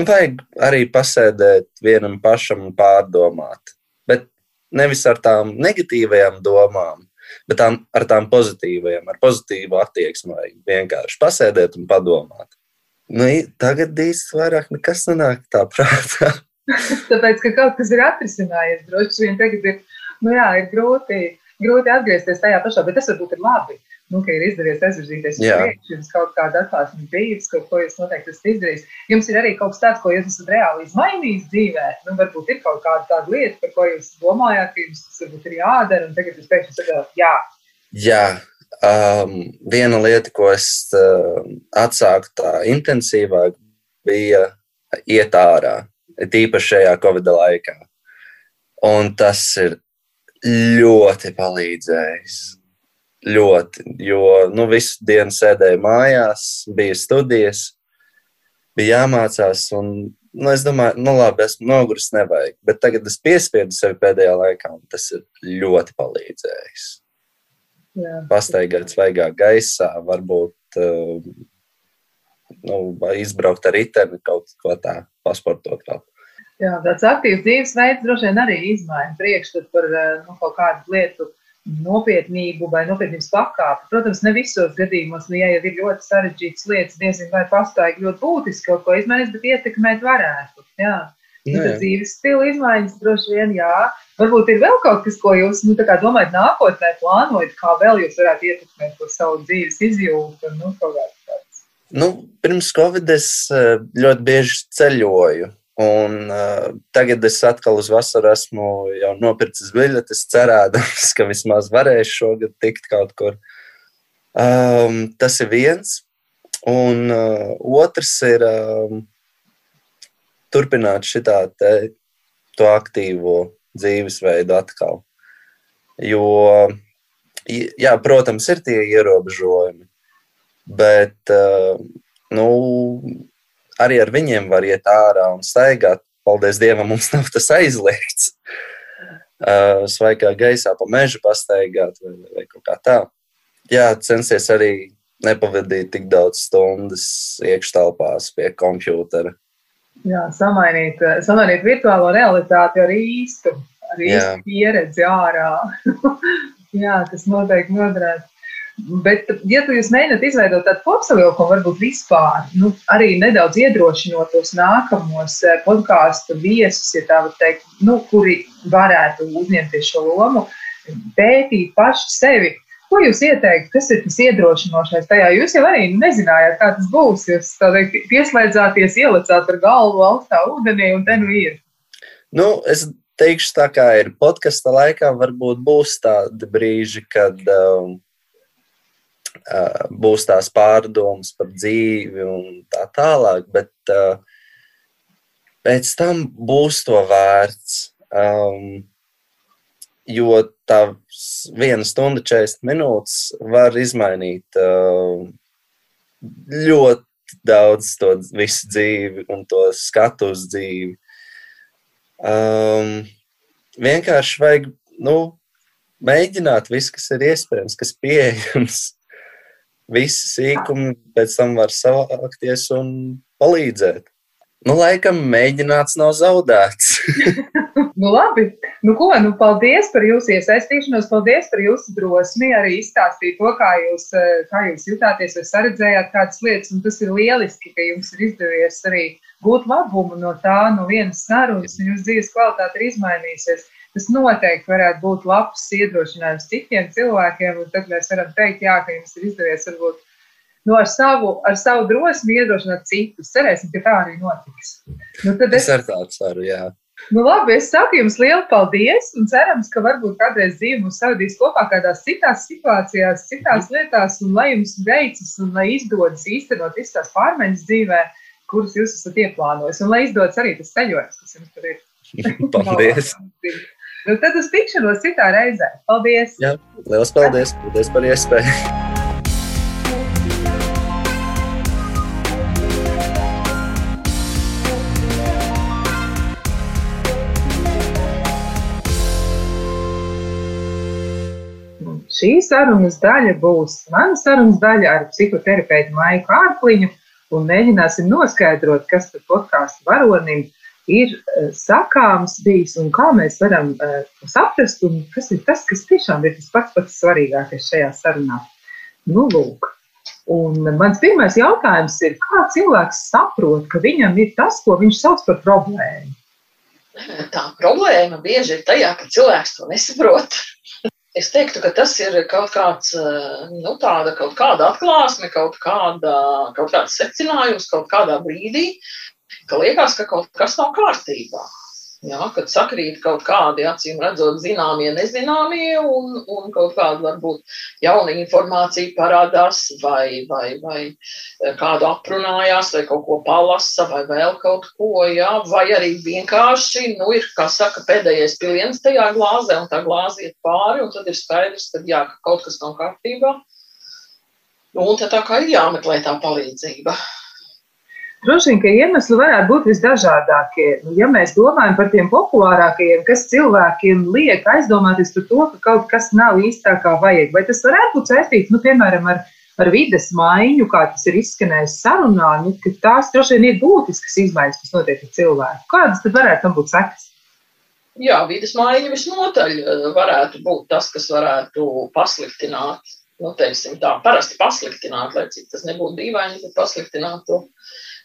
B: vajag arī pasēdēt vienam pašam un pārdomāt. Bet nevis ar tām negatīvajām domām, bet tām, ar tām pozitīvajām, ar pozitīvu attieksmi. Vajag vienkārši pasēdēt un padomāt. Nu, tagad īsti vairāk nekas nenāk tā prātā.
A: Tāpēc, ka kaut kas ir atrisinājies, droši vien tagad ir, nu jā, ir grūti grūti atgriezties tajā pašā, bet tas varbūt ir labi. Nu, ka ir izdevies aizvirzīties uz priekšu, jums kaut kāda atklāsmes bijis, kaut ko jūs noteikti esat izdarījis. Jums ir arī kaut kas tāds, ko jūs esat reāli izmainījis dzīvē. Nu, varbūt ir kaut kāda tāda lieta, par ko jūs domājāt, ka jums tas varbūt ir jādara, un tagad jūs pēkšņi sakāt, jā.
B: Jā, um, viena lieta, ko es uh, atsāku tā intensīvāk, bija iet ārā, tīpaši šajā Covid laikā. Un tas ir ļoti palīdzējis. Ļoti, jo nu, visu dienu sēdēju mājās, bija studijas, bija jāmācās. Un, nu, es domāju, nu, labi, esmu noguris, nevajag. Bet tagad es piespiedu sevi pēdējā laikā, un tas ir ļoti palīdzējis. Jā. Pastaigāt svaigā gaisā, varbūt uh, nu, izbraukt ar riteni, kaut ko tādu, pasportot vēl.
A: Jā, tāds aktīvs dzīvesveids droši vien arī izmaina priekšstatu par eh, nu, kaut kādu lietu nopietnību vai nopietnības pakāpi. Protams, ne visos gadījumos, nu, ja jau ir ļoti sarežģītas lietas, diezgan vai pastaigi ļoti būtiski kaut ko izmainīt, bet ietekmēt varētu. Jā. Nu, tad dzīves stila izmaiņas droši vien, jā. Varbūt ir vēl kaut kas, ko jūs nu, domājat nākotnē, plānojat, kā vēl jūs varētu ietekmēt to savu dzīves izjūtu. Nu,
B: nu, pirms Covid es eh, ļoti bieži ceļoju. Un, uh, tagad es atkal uz vasaru esmu nopircis biļetes, cerēdams, ka vismaz varēšu šogad tikt kaut kur. Um, tas ir viens. Un uh, otrs ir um, turpināt šitā te, to aktīvo dzīvesveidu atkal. Jo, jā, protams, ir tie ierobežojumi, bet uh, nu, arī ar viņiem var iet ārā un staigāt. Paldies Dievam, mums nav tas aizliegts. Uh, svaigā gaisā pa mežu pastaigāt vai, vai kaut kā tā. Jā, censties arī nepavadīt tik daudz stundas iekštelpās pie kompjutera.
A: Jā, samainīt, samainīt virtuālo realitāti ar īstu, ar īstu pieredzi ārā. Jā, tas noteikti noderētu. Bet, ja tu mēģināt izveidot tādu kopsavilkumu, varbūt vispār, nu, arī nedaudz iedrošinot tos nākamos eh, podkāstu viesus, ja tā var teikt, nu, kuri varētu uzņemties šo lomu, pētīt paši sevi. Ko jūs ieteiktu, kas ir tas iedrošinošais tajā? Jūs jau arī nezinājāt, kā tas būs. Jūs teikt, pieslēdzāties, ielicāt ar galvu augstā ūdenī, un te nu ir.
B: Nu, es teikšu, tā kā ir podkāstu laikā, varbūt būs tādi brīži, kad. Um, būs tās pārdomas par dzīvi un tā tālāk, bet pēc tam būs to vērts. Um, jo tā viena stunda, 40 minūtes var izmainīt uh, ļoti daudz to visu dzīvi un to skatu uz dzīvi. Um, vienkārši vajag nu, mēģināt visu, kas ir iespējams, kas pieejams. Visi sīkumi pēc tam var savākties un palīdzēt. Nu, laikam, mēģināts nav zaudēts.
A: nu, labi. Nu, ko, nu, paldies par jūsu iesaistīšanos, paldies par jūsu drosmi arī izstāstīt to, kā jūs, eh, kā jūs jutāties vai saredzējāt kādas lietas. Un tas ir lieliski, ka jums ir izdevies arī gūt labumu no tā, no vienas sarunas, un jūsu dzīves kvalitāte ir izmainījusies. Tas noteikti varētu būt labs iedrošinājums citiem cilvēkiem, un tad mēs varam teikt, jā, ka jums ir izdevies varbūt nu, ar, savu, ar savu drosmi iedrošināt citus. Cerēsim, ka tā arī notiks. Nu,
B: tad es, es ar tādu ceru, jā.
A: Nu, labi, es saku jums lielu paldies un cerams, ka varbūt kādreiz dzīve mūs savadīs kopā kādās citās situācijās, citās lietās, un lai jums veicas un lai izdodas īstenot visas tās pārmaiņas dzīvē, kuras jūs esat ieplānojis, un lai izdodas arī tas ceļojums, kas jums tur ir.
B: paldies!
A: Nu, tad uz tikšanos citā reizē. Paldies!
B: Jā, liels paldies! Paldies par iespēju!
A: Šī sarunas daļa būs mana sarunas daļa ar psihoterapeitu Maiku Ārkliņu, un mēģināsim noskaidrot, kas tad podkāstu varonim ir e, sakāms bijis un kā mēs varam uh, saprast, un kas ir tas, kas tiešām ir tas pats pats svarīgākais šajā sarunā. Nu, lūk. Un mans pirmais jautājums ir, kā cilvēks saprot, ka viņam ir tas, ko viņš sauc par problēmu?
C: Tā problēma bieži ir tajā, ka cilvēks to nesaprot. Es teiktu, ka tas ir kaut kāds, eh, nu, tāda kaut kāda atklāsme, kaut, kāda, kaut kāds secinājums kaut kādā brīdī, ka liekas, ka kaut kas nav kārtībā. Jā, kad sakrīt kaut kādi acīm redzot zināmie, nezināmie, un, un kaut kāda varbūt jauna informācija parādās, vai, vai, vai kādu aprunājās, vai kaut ko palasa, vai vēl kaut ko, jā, vai arī vienkārši, nu, ir, kā saka, pēdējais piliens tajā glāzē, un tā glāze iet pāri, un tad ir skaidrs, ka, jā, ka kaut kas nav kārtībā. Nu, un tad tā kā ir jāmeklē tā palīdzība.
A: Droši vien, ka iemesli varētu būt visdažādākie. Nu, ja mēs domājam par tiem populārākajiem, kas cilvēkiem liek aizdomāties par to, ka kaut kas nav īstā kā vajag, vai tas varētu būt saistīts, nu, piemēram, ar, ar vides maiņu, kā tas ir izskanējis sarunā, nu, ka tās droši vien ir būtiskas izmaiņas, kas notiek ar cilvēku. Kādas tad varētu tam būt sekas?
C: Jā, vidas maiņa visnotaļ eh, varētu būt tas, kas varētu pasliktināt, nu, teiksim tā, parasti pasliktināt, lai cik tas nebūtu dīvaini, bet pasliktināt to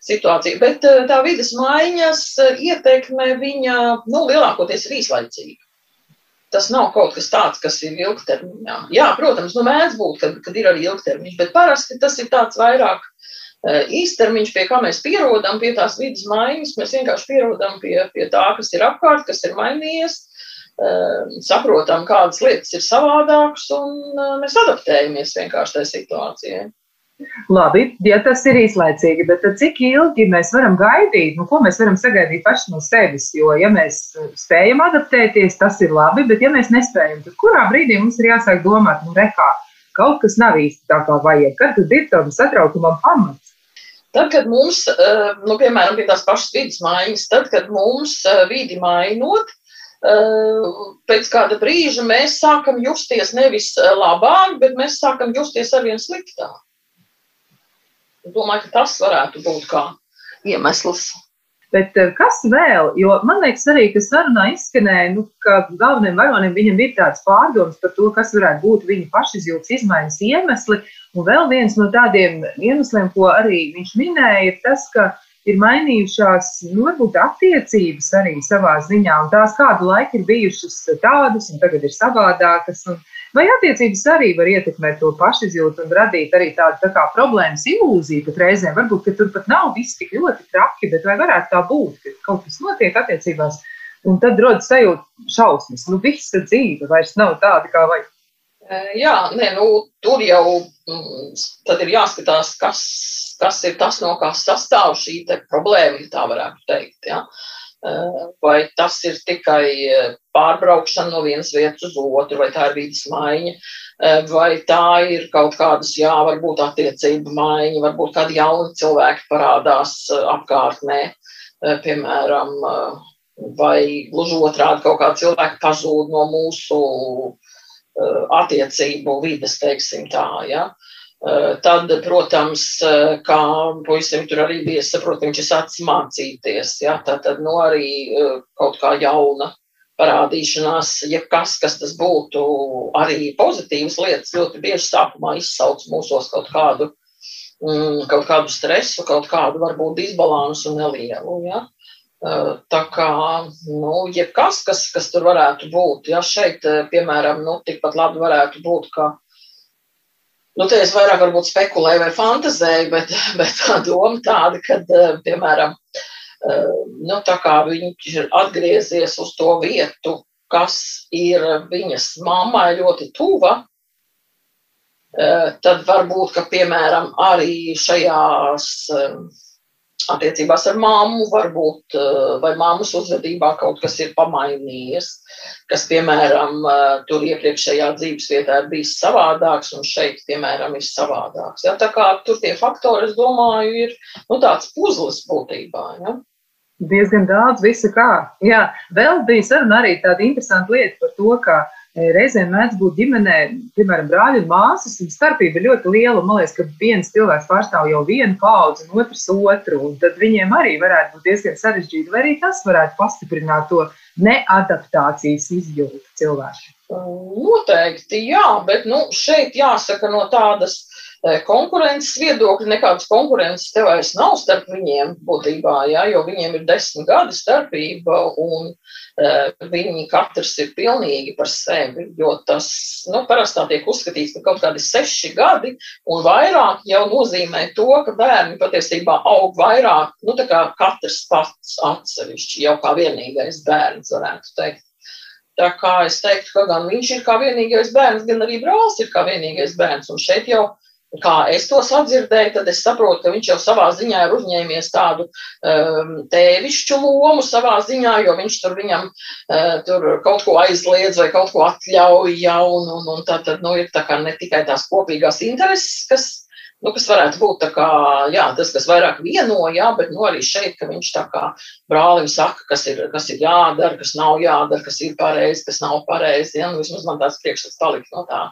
C: situāciju. Bet eh, tā vidas maiņas eh, ietekme viņa nu, lielākoties ir īslaicīga. Tas nav kaut kas tāds, kas ir ilgtermiņā. Jā, protams, nu mēdz būt, kad, kad ir arī ilgtermiņš, bet parasti tas ir tāds vairāk eh, īstermiņš, pie kā mēs pierodam, pie tās vidas maiņas. Mēs vienkārši pierodam pie, pie tā, kas ir apkārt, kas ir mainījies, saprotam, kādas lietas ir savādākas, un mēs adaptējamies vienkārši tajā situācijai.
A: Labi, ja tas ir īslaicīgi, bet cik ilgi mēs varam gaidīt, nu, ko mēs varam sagaidīt paši no sevis? Jo, ja mēs spējam adaptēties, tas ir labi, bet ja mēs nespējam, tad kurā brīdī mums ir jāsāk domāt, nu, rekā, kaut kas nav īsti tā, kā vajag, kad tad ir tam satraukumam pamats?
C: Tad, kad mums, eh, nu, piemēram, pie tās pašas vidas maiņas, tad, kad mums eh, vidi mainot, eh, pēc kāda brīža mēs sākam justies nevis labāk, bet mēs sākam justies arvien sliktāk. Domāju, ka tas varētu būt kā iemesls.
A: Bet eh, kas vēl? Jo man liekas, arī tas sarunā izskanēja, nu, ka galvenajam varonim viņam ir tāds pārdoms par to, kas varētu būt viņa pašizjūtas izmaiņas iemesli. Un vēl viens no tādiem iemesliem, ko arī viņš minēja, ir tas, ka ir mainījušās, nu, varbūt attiecības arī savā ziņā, un tās kādu laiku ir bijušas tādas, un tagad ir savādākas. Un, Vai attiecības arī var ietekmēt to pašizjūtu un radīt arī tādu tā kā problēmas ilūziju, ka reizēm varbūt ka tur pat nav viss tik ļoti traki, bet vai varētu tā būt, ka kaut kas notiek attiecībās, un tad rodas sajūta šausmas, nu visa dzīve vairs nav tāda, kā vajag.
C: Jā, nē, nu, tur jau mm, tad ir jāskatās, kas, kas ir tas, no kā sastāv šī problēma, ja tā varētu teikt. Ja? Vai tas ir tikai pārbraukšana no vienas vietas uz otru, vai tā ir vidas maiņa, vai tā ir kaut kādas, jā, varbūt attiecība maiņa, varbūt kādi jauni cilvēki parādās apkārtnē, piemēram, vai gluži otrādi kaut kādi cilvēki pazūd no mūsu attiecību vidas, teiksim tā, ja. Eh, tad, protams, eh, kā puisim tur arī bija, es saprotu, viņš ir sācis mācīties, ja, tad, tad nu, arī eh, kaut kā jauna parādīšanās, ja kas, kas tas būtu, arī pozitīvas lietas, ļoti bieži sākumā izsauc mūsos kaut kādu, mm, kaut kādu stresu, kaut kādu varbūt disbalansu nelielu, ja. Tā kā, nu, jebkas, kas, kas tur varētu būt, ja šeit, piemēram, nu, tikpat labi varētu būt, ka Nu, te es vairāk varbūt spekulēju vai fantazēju, bet, bet tā doma tāda, ka, eh, piemēram, eh, nu, tā kā viņš ir atgriezies uz to vietu, kas ir viņas mammai ļoti tuva, eh, tad varbūt, ka, piemēram, arī šajās attiecībās ar māmu, varbūt eh, vai māmas uzvedībā kaut kas ir pamainījies, kas, piemēram, eh, tur iepriekšējā dzīves vietā ir bijis savādāks un šeit, piemēram, ir savādāks. Ja? Tā kā tur tie faktori, es domāju, ir nu, tāds puzles būtībā. Ja?
A: Diezgan daudz, visu kā. Jā, vēl bija saruna arī tāda interesanta lieta par to, ka uh, Reizēm mēdz būt ģimenē, piemēram, brāļi un māsas, un starpība ļoti liela. Man liekas, ka viens cilvēks pārstāv jau vienu paudzi, un otrs otru. Un tad viņiem arī varētu būt diezgan sarežģīti, vai arī tas varētu pastiprināt to neadaptācijas izjūtu cilvēku.
C: Noteikti, jā, bet nu, šeit jāsaka no tādas konkurences viedokļa, nekādas konkurences te vairs nav starp viņiem būtībā, jā, jo viņiem ir desmit gadi starpība un uh, viņi katrs ir pilnīgi par sevi, jo tas, nu, parastā tiek uzskatīts, ka kaut kādi seši gadi un vairāk jau nozīmē to, ka bērni patiesībā aug vairāk, nu, tā kā katrs pats atsevišķi, jau kā vienīgais bērns, varētu teikt. Tā kā es teiktu, ka gan viņš ir kā vienīgais bērns, gan arī brālis ir kā vienīgais bērns. Un šeit jau uh, kā es to sadzirdēju, tad es saprotu, ka viņš jau savā ziņā ir uzņēmies tādu um, tēvišķu lomu savā ziņā, jo viņš tur viņam uh, tur kaut ko aizliedz vai kaut ko atļauj jaunu, un, un tā tad, nu, ir tā kā ne tikai tās kopīgās intereses, kas, nu, kas varētu būt tā kā, jā, tas, kas vairāk vieno, jā, bet, nu, arī šeit, ka viņš tā kā brālim saka, kas ir, kas ir jādara, kas nav jādara, kas ir pareizi, kas nav pareizi, jā, nu, vismaz man tāds priekšstats palika no tā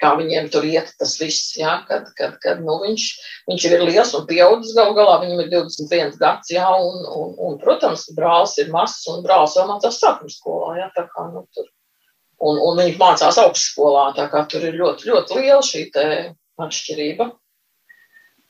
C: kā viņiem tur iet tas viss, jā, kad, kad, kad nu, viņš, viņš ir liels un pieaudzis galu galā, viņam ir 21 gads, jā, un, un, un protams, brālis ir mazs, un brālis vēl mācās sākuma skolā, jā, tā kā, nu, tur, un, un viņš mācās augstskolā, tā kā tur ir ļoti, ļoti liela šī te atšķirība.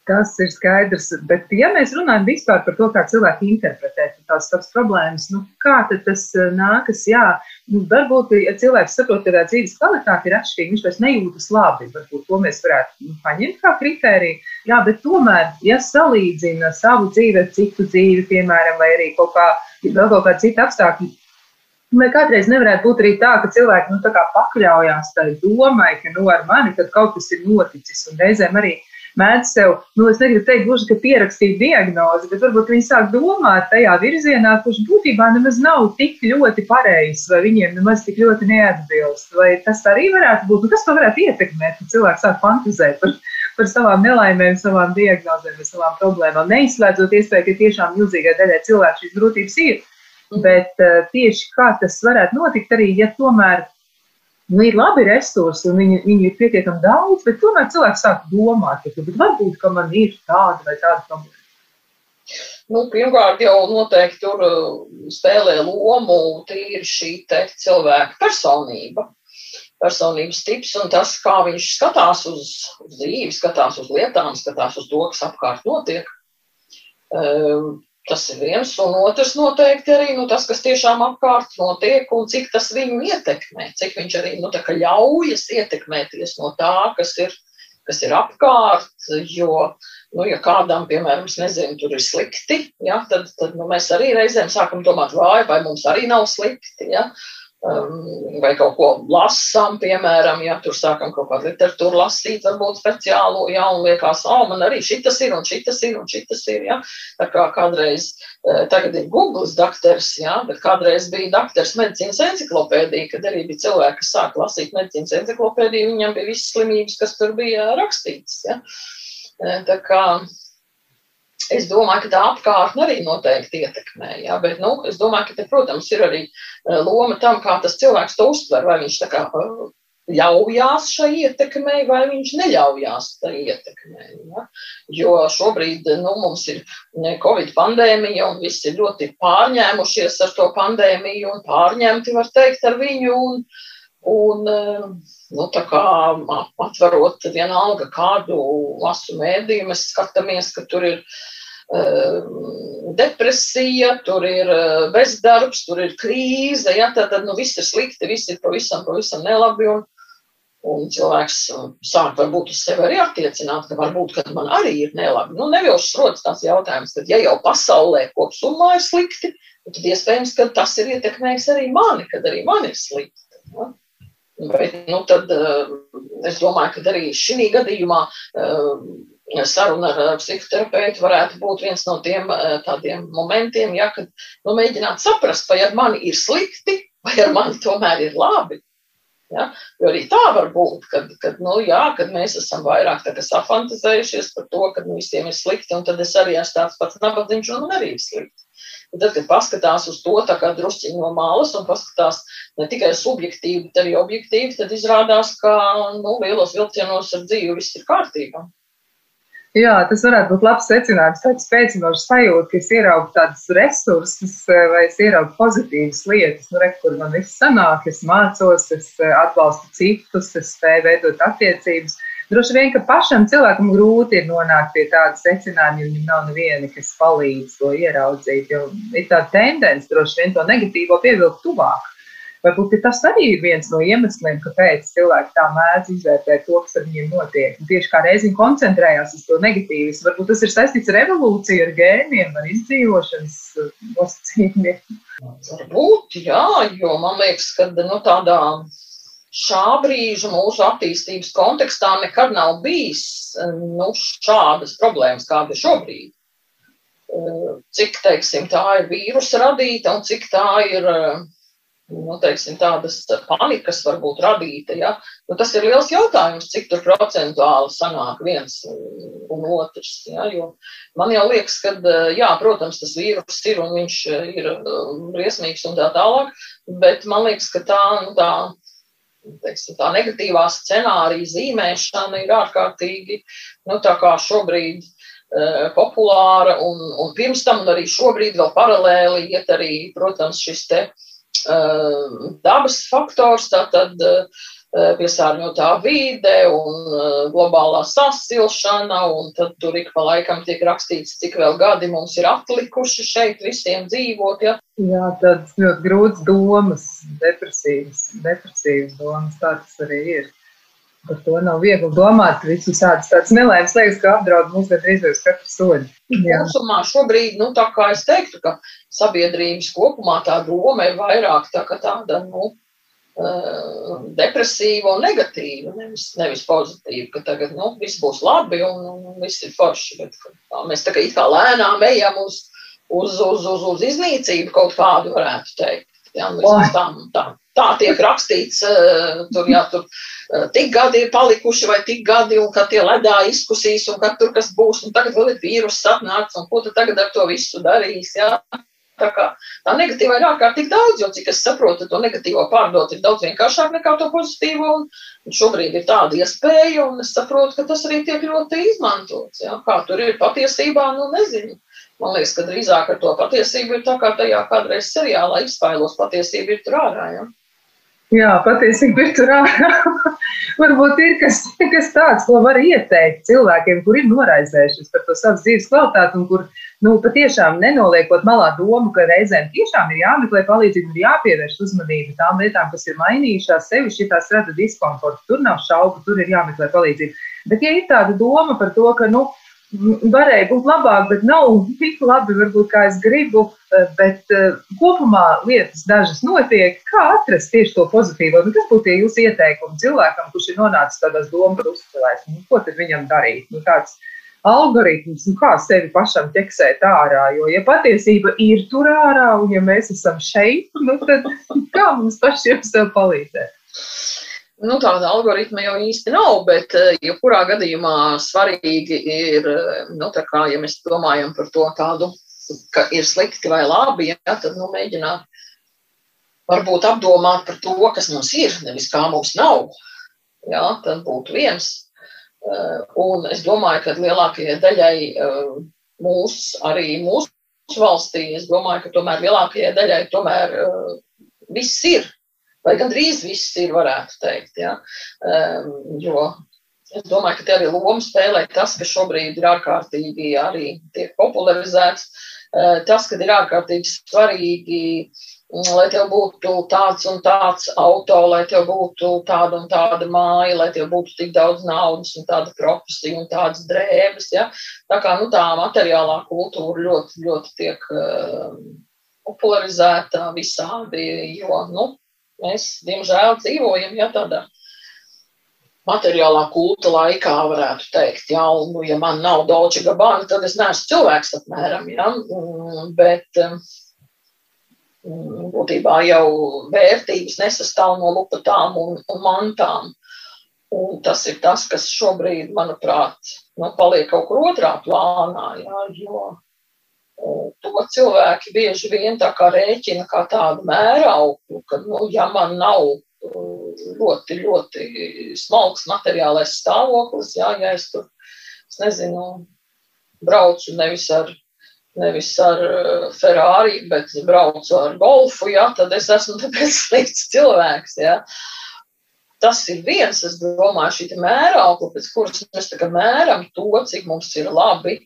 A: Tas ir skaidrs, bet ja mēs runājam vispār par to, kā cilvēki interpretē tās, tās problēmas, nu, kā tas eh, nākas, jā, nu, varbūt, ja cilvēks saprot, ka tā dzīves kvalitāte ir atšķirīga, viņš vairs nejūtas labi, varbūt to mēs varētu nu, paņemt kā kritēriju, jā, bet tomēr, ja salīdzina savu dzīvi ar citu dzīvi, piemēram, vai arī kaut kā, vēl kaut kāda cita apstākļa, Vai kādreiz nevarētu būt arī tā, ka cilvēki nu, pakļaujās tai domai, ka nu, ar mani kaut kas ir noticis, un reizēm arī mēdz sev, nu, es negribu teikt, gluži, ka pierakstīt diagnozi, bet varbūt viņi sāk domāt tajā virzienā, kurš būtībā nemaz nav tik ļoti pareizs, vai viņiem nemaz tik ļoti neatbilst. Vai tas arī varētu būt, nu, kas to varētu ietekmēt, kad cilvēks sāk fantazēt par, par savām nelaimēm, savām diagnozēm, savām problēmām, neizslēdzot iespēju, ka tiešām milzīgai daļai cilvēku šīs grūtības ir. Bet uh, tieši kā tas varētu notikt arī, ja tomēr nu, ir labi resursi, un viņi, viņi ir pietiekami daudz, bet tomēr cilvēks sāk domāt, ka varbūt ka man ir tāda vai tāda problēma.
C: Nu, pirmkārt, jau noteikti tur uh, spēlē lomu tīri šī cilvēka personība, personības tips un tas, kā viņš skatās uz, uz dzīvi, skatās uz lietām, skatās uz to, kas apkārt notiek. Um, Tas ir viens, un otrs noteikti arī nu, tas, kas tiešām apkārt notiek, un cik tas viņu ietekmē, cik viņš arī nu, ļaujas ietekmēties no tā, kas ir, kas ir apkārt. Jo, nu, ja kādam, piemēram, nezinu, tur ir slikti, ja, tad, tad nu, mēs arī reizēm sākam domāt, vai, vai mums arī nav slikti. Ja. um, vai kaut ko lasām, piemēram, ja tur sākam kaut kādu literatūru lasīt, varbūt speciālo, ja, un liekas, o, oh, man arī šitas ir, un šitas ir, un šitas ir, ja. Tā kā kādreiz, eh, tagad ir Googles dakters, ja, bet kādreiz bija dakters medicīnas enciklopēdija, kad arī bija cilvēki, kas sāka lasīt medicīnas enciklopēdiju, viņam bija visas slimības, kas tur bija rakstītas, ja. Eh, tā kā Es domāju, ka tā apkārtne arī noteikti ietekmē. Jā, bet, nu, es domāju, ka, te, protams, ir arī eh, loma tam, kā tas cilvēks to uztver. Vai viņš kā eh, ļaujās šai ietekmei, vai viņš neļaujās tai ietekmei. Ja? Jo šobrīd nu, mums ir Covid pandēmija, un visi ir ļoti pārņēmušies ar to pandēmiju, un pārņemti, var teikt, ar viņu. Un, Un, eh, nu, tā kā atverot vienalga kādu lasu mēdīju, mēs skatāmies, ka tur ir Ehm, depresija, tur ir eh, bezdarbs, tur ir krīze. Ja, tad, tad nu, viss ir slikti, viss ir pavisam, pavisam nelabi. Un, un cilvēks eh, sāk varbūt uz sevi arī attiecināt, ka varbūt ka man arī ir nelabi. Nu, nevilšas rodas tās jautājums, ka ja jau pasaulē kopumā ir slikti, tad iespējams, ka tas ir ietekmējis arī mani, kad arī man ir slikti. Ja? Bet, nu, tad, eh, es domāju, ka arī šī gadījumā saruna ar psihoterapeitu varētu būt viens no tiem eh, tādiem momentiem, ja, kad nu, mēģināt saprast, vai ar mani ir slikti, vai ar mani tomēr ir labi. Ja? Jo arī tā var būt, kad, kad, nu, jā, kad mēs esam vairāk safantazējušies par to, ka nu, visiem ir slikti, un tad es arī esmu tāds pats nabadzīgs, un man arī ir slikti. Un tad, kad paskatās uz to drusciņi no malas un paskatās ne tikai subjektīvi, bet arī objektīvi, tad izrādās, ka nu, lielos vilcienos ar dzīvi viss ir kārtībā.
A: Jā, tas varētu būt labs secinājums, tāds spēcinošs sajūta, ka es ieraugu tādus resursus eh, vai es ieraugu pozitīvas lietas, nu, re, kur man viss sanāk, es mācos, es eh, atbalstu citus, es spēju veidot attiecības. Droši vien, ka pašam cilvēkam grūti ir nonākt pie tāda secinājuma, ja viņam nav neviena, kas palīdz to ieraudzīt, jo ir tāda tendence droši vien to negatīvo pievilkt tuvāk. Varbūt tas arī ir viens no iemesliem, kāpēc cilvēki tā mēdz izvērtēt to, kas ar viņiem notiek. Un tieši kā reizē koncentrējās uz to negatīvismu. Varbūt tas ir saistīts ar evolūciju, ar gēniem, ar izdzīvošanas uh, nosacījumiem.
C: Varbūt, jā, jo man liekas, ka nu, tādā šā brīža mūsu attīstības kontekstā nekad nav bijis nu, šādas problēmas, kāda ir šobrīd. Uh, cik, teiksim, tā ir vīrusa radīta un cik tā ir uh, nu, teiksim, tādas panikas varbūt radīta. Ja? Nu, tas ir liels jautājums, cik tur procentuāli sanāk viens un otrs. Ja? Jo man jau liekas, ka, jā, protams, tas vīrus ir un viņš ir briesmīgs un tā tālāk, bet man liekas, ka tā, nu, tā, teiksim, tā negatīvā scenārija zīmēšana ir ārkārtīgi, nu, šobrīd populāra, un, un pirms tam, un arī šobrīd vēl paralēli iet arī, protams, šis te uh, dabas faktors, tātad eh, piesārņotā vide un eh, globālā sasilšana, un tad tur ik pa laikam tiek rakstīts, cik vēl gadi mums ir atlikuši šeit visiem dzīvot. Ja?
A: Jā, tādas ļoti grūtas domas, depresīvas, depresīvas domas, tā tas arī ir. Par to nav viegli domāt. Visus tādus, tādus nelēmas liekas, ka apdraud mūs gandrīz uz katru soļu.
C: Kopumā šobrīd, nu, tā kā es teiktu, ka sabiedrības kopumā tā doma ir vairāk tā, tāda, nu, depresīva un negatīva, nevis, nevis pozitīva, ka tagad, nu, viss būs labi un, un viss ir forši, bet tā, mēs tā kā kā lēnām ejam uz, uz, uz, uz, uz iznīcību kaut kādu varētu teikt. Jā, nu, tā, tā, tiek rakstīts, tur, jā, tur tik gadi ir palikuši, vai tik gadi, un kad tie ledā izkusīs, un kad tur kas būs, un tagad vēl ir vīruss atnācis, un ko tu tagad ar to visu darīs. Jā. Tā, kā, tā negatīvā ir ārkārtīgi daudz, jo, cik es saprotu, to negatīvo pārdot ir daudz vienkāršāk nekā to pozitīvo. Un, šobrīd ir tāda iespēja, un es saprotu, ka tas arī tiek ļoti izmantots. Jā. Kā tur ir patiesībā, nu nezinu. Man liekas, ka drīzāk ar to patiesību ir tā kā tajā kādreiz seriālā izspailos patiesība ir tur ārā. Jā.
A: Jā, patiesībā ir tur varbūt ir kas, kas tāds, ko var ieteikt cilvēkiem, kur ir noraizējušies par to savas dzīves kvalitāti un kur nu, patiešām nenoliekot malā domu, ka reizēm tiešām ir jāmeklē palīdzība, ir jāpievērš uzmanība tām lietām, kas ir mainījušās, sevišķi tās rada diskomfortu. Tur nav šaubu, tur ir jāmeklē palīdzība. Bet, ja ir tāda doma par to, ka, nu, varēja būt labāk, bet nav tik labi, varbūt, kā es gribu. Eh, bet uh, kopumā lietas dažas notiek. Kā atrast tieši to pozitīvo? Nu, kas būtu tie jūsu ieteikumi cilvēkam, kurš ir nonācis tādās domu krustcelēs? Nu, ko tad viņam darīt? Nu, tāds algoritms, nu, kā sevi pašam ķeksēt ārā? Jo, ja patiesība ir tur ārā, un ja mēs esam šeit, nu, tad kā mums pašiem sev palīdzēt?
C: Nu, tāda algoritma jau īsti nav, bet eh, jebkurā ja gadījumā svarīgi ir, eh, nu, tā kā, ja mēs domājam par to tādu, ka ir slikti vai labi, ja, tad, nu, mēģināt varbūt apdomāt par to, kas mums ir, nevis kā mums nav. Jā, tad būtu viens. Eh, un es domāju, ka lielākajai daļai mūsu, arī mūsu valstī, es domāju, ka tomēr lielākajai daļai tomēr viss ir vai gandrīz viss ir, varētu teikt. Ja? Um, jo es domāju, ka te arī lomu spēlē tas, ka šobrīd ir ārkārtīgi arī tiek popularizēts. Uh, tas, ka ir ārkārtīgi svarīgi, mm, lai tev būtu tāds un tāds auto, lai tev būtu tāda un tāda māja, lai tev būtu tik daudz naudas un tāda profesija un tādas drēbes. Ja? Tā kā nu, tā materiālā kultūra ļoti, ļoti tiek uh, popularizēta visādi, jo nu, Mēs, diemžēl, dzīvojam ja, tādā materiālā kulta laikā, varētu teikt. Ja, un, nu, ja man nav Dolce Gabbana, tad es neesmu cilvēks apmēram. Ja, bet um, būtībā jau vērtības nesastāv no lupatām un, un mantām. Un tas ir tas, kas šobrīd, manuprāt, nu, paliek kaut kur otrā plānā. Ja, jo to cilvēki bieži vien tā kā rēķina kā tādu mērauku, ka, nu, ja man nav uh, ļoti, ļoti smalks materiālais stāvoklis, jā, ja es tur, es nezinu, braucu nevis ar, nevis ar uh, Ferrari, bet braucu ar golfu, jā, tad es esmu tāpēc slikts cilvēks, jā. Tas ir viens, es domāju, šī mēraukla, pēc kuras mēs tagad mēram to, cik mums ir labi,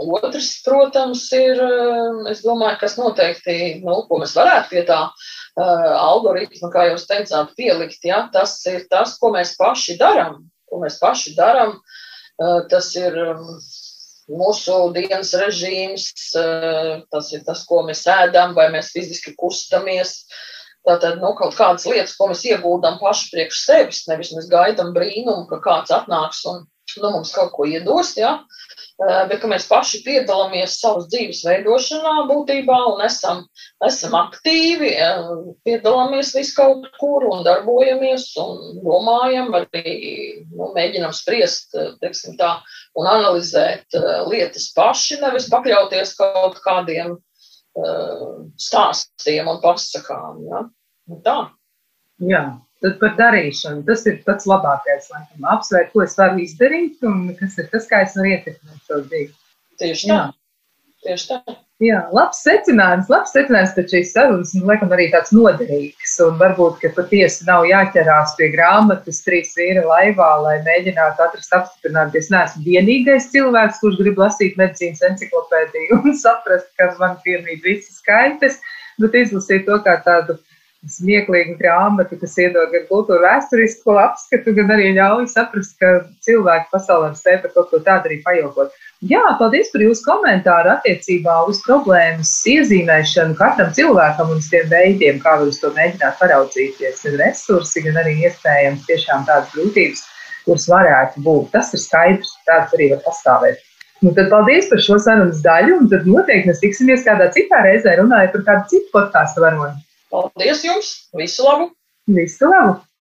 C: Otrs, protams, ir, eh, es domāju, kas noteikti, nu, ko mēs varētu pie tā uh, algoritma, kā jūs teicāt, pielikt, ja, tas ir tas, ko mēs paši darām, ko mēs paši darām, uh, tas ir um, mūsu dienas režīms, uh, tas ir tas, ko mēs ēdam, vai mēs fiziski kustamies. Tātad, nu, kaut kādas lietas, ko mēs iegūdam paši priekš sevis, nevis mēs gaidām brīnumu, ka kāds atnāks un nu, mums kaut ko iedos, ja? Bet ka mēs paši piedalāmies savas dzīves veidošanā būtībā un esam, esam aktīvi, piedalāmies visu kaut kur un darbojamies un domājam, arī nu, mēģinam spriest, teiksim tā, un analizēt lietas paši, nevis pakļauties kaut kādiem stāstiem un pasakām. Ja? Un tā.
A: Jā. Tad par darīšanu. Tas ir pats labākais, laikam, apsvērt, ko es varu izdarīt un kas ir tas, kā es varu ietekmēt savu dzīvi.
C: Tieši tā. Jā. Tieši tā.
A: Jā, labs secinājums, labs secinājums pēc šīs sarunas, un laikam arī tāds noderīgs. Un varbūt, ka patiesi nav jāķerās pie grāmatas trīs vīri laivā, lai mēģinātu atrast apstiprināt, ka es neesmu vienīgais cilvēks, kurš grib lasīt medicīnas enciklopēdiju un saprast, ka man piemīt visas skaitas, bet izlasīt to kā tādu smieklīga grāmata, kas iedod gan kultūru vēsturisku apskatu, gan arī ļauj saprast, ka cilvēki pasaulē spēj par kaut ko tādu arī pajokot. Jā, paldies par jūsu komentāru attiecībā uz problēmas iezīmēšanu katram cilvēkam un tiem veidiem, kā var uz to mēģināt paraudzīties. Gan resursi, gan arī iespējams tiešām tādas grūtības, kuras varētu būt. Tas ir skaidrs, tāds arī var pastāvēt. Nu, tad paldies par šo sarunas daļu, un tad noteikti mēs tiksimies kādā citā reizē runājot par kādu citu podkāstu varoni.
C: Paldies jums! Visu labu!
A: Visu labu!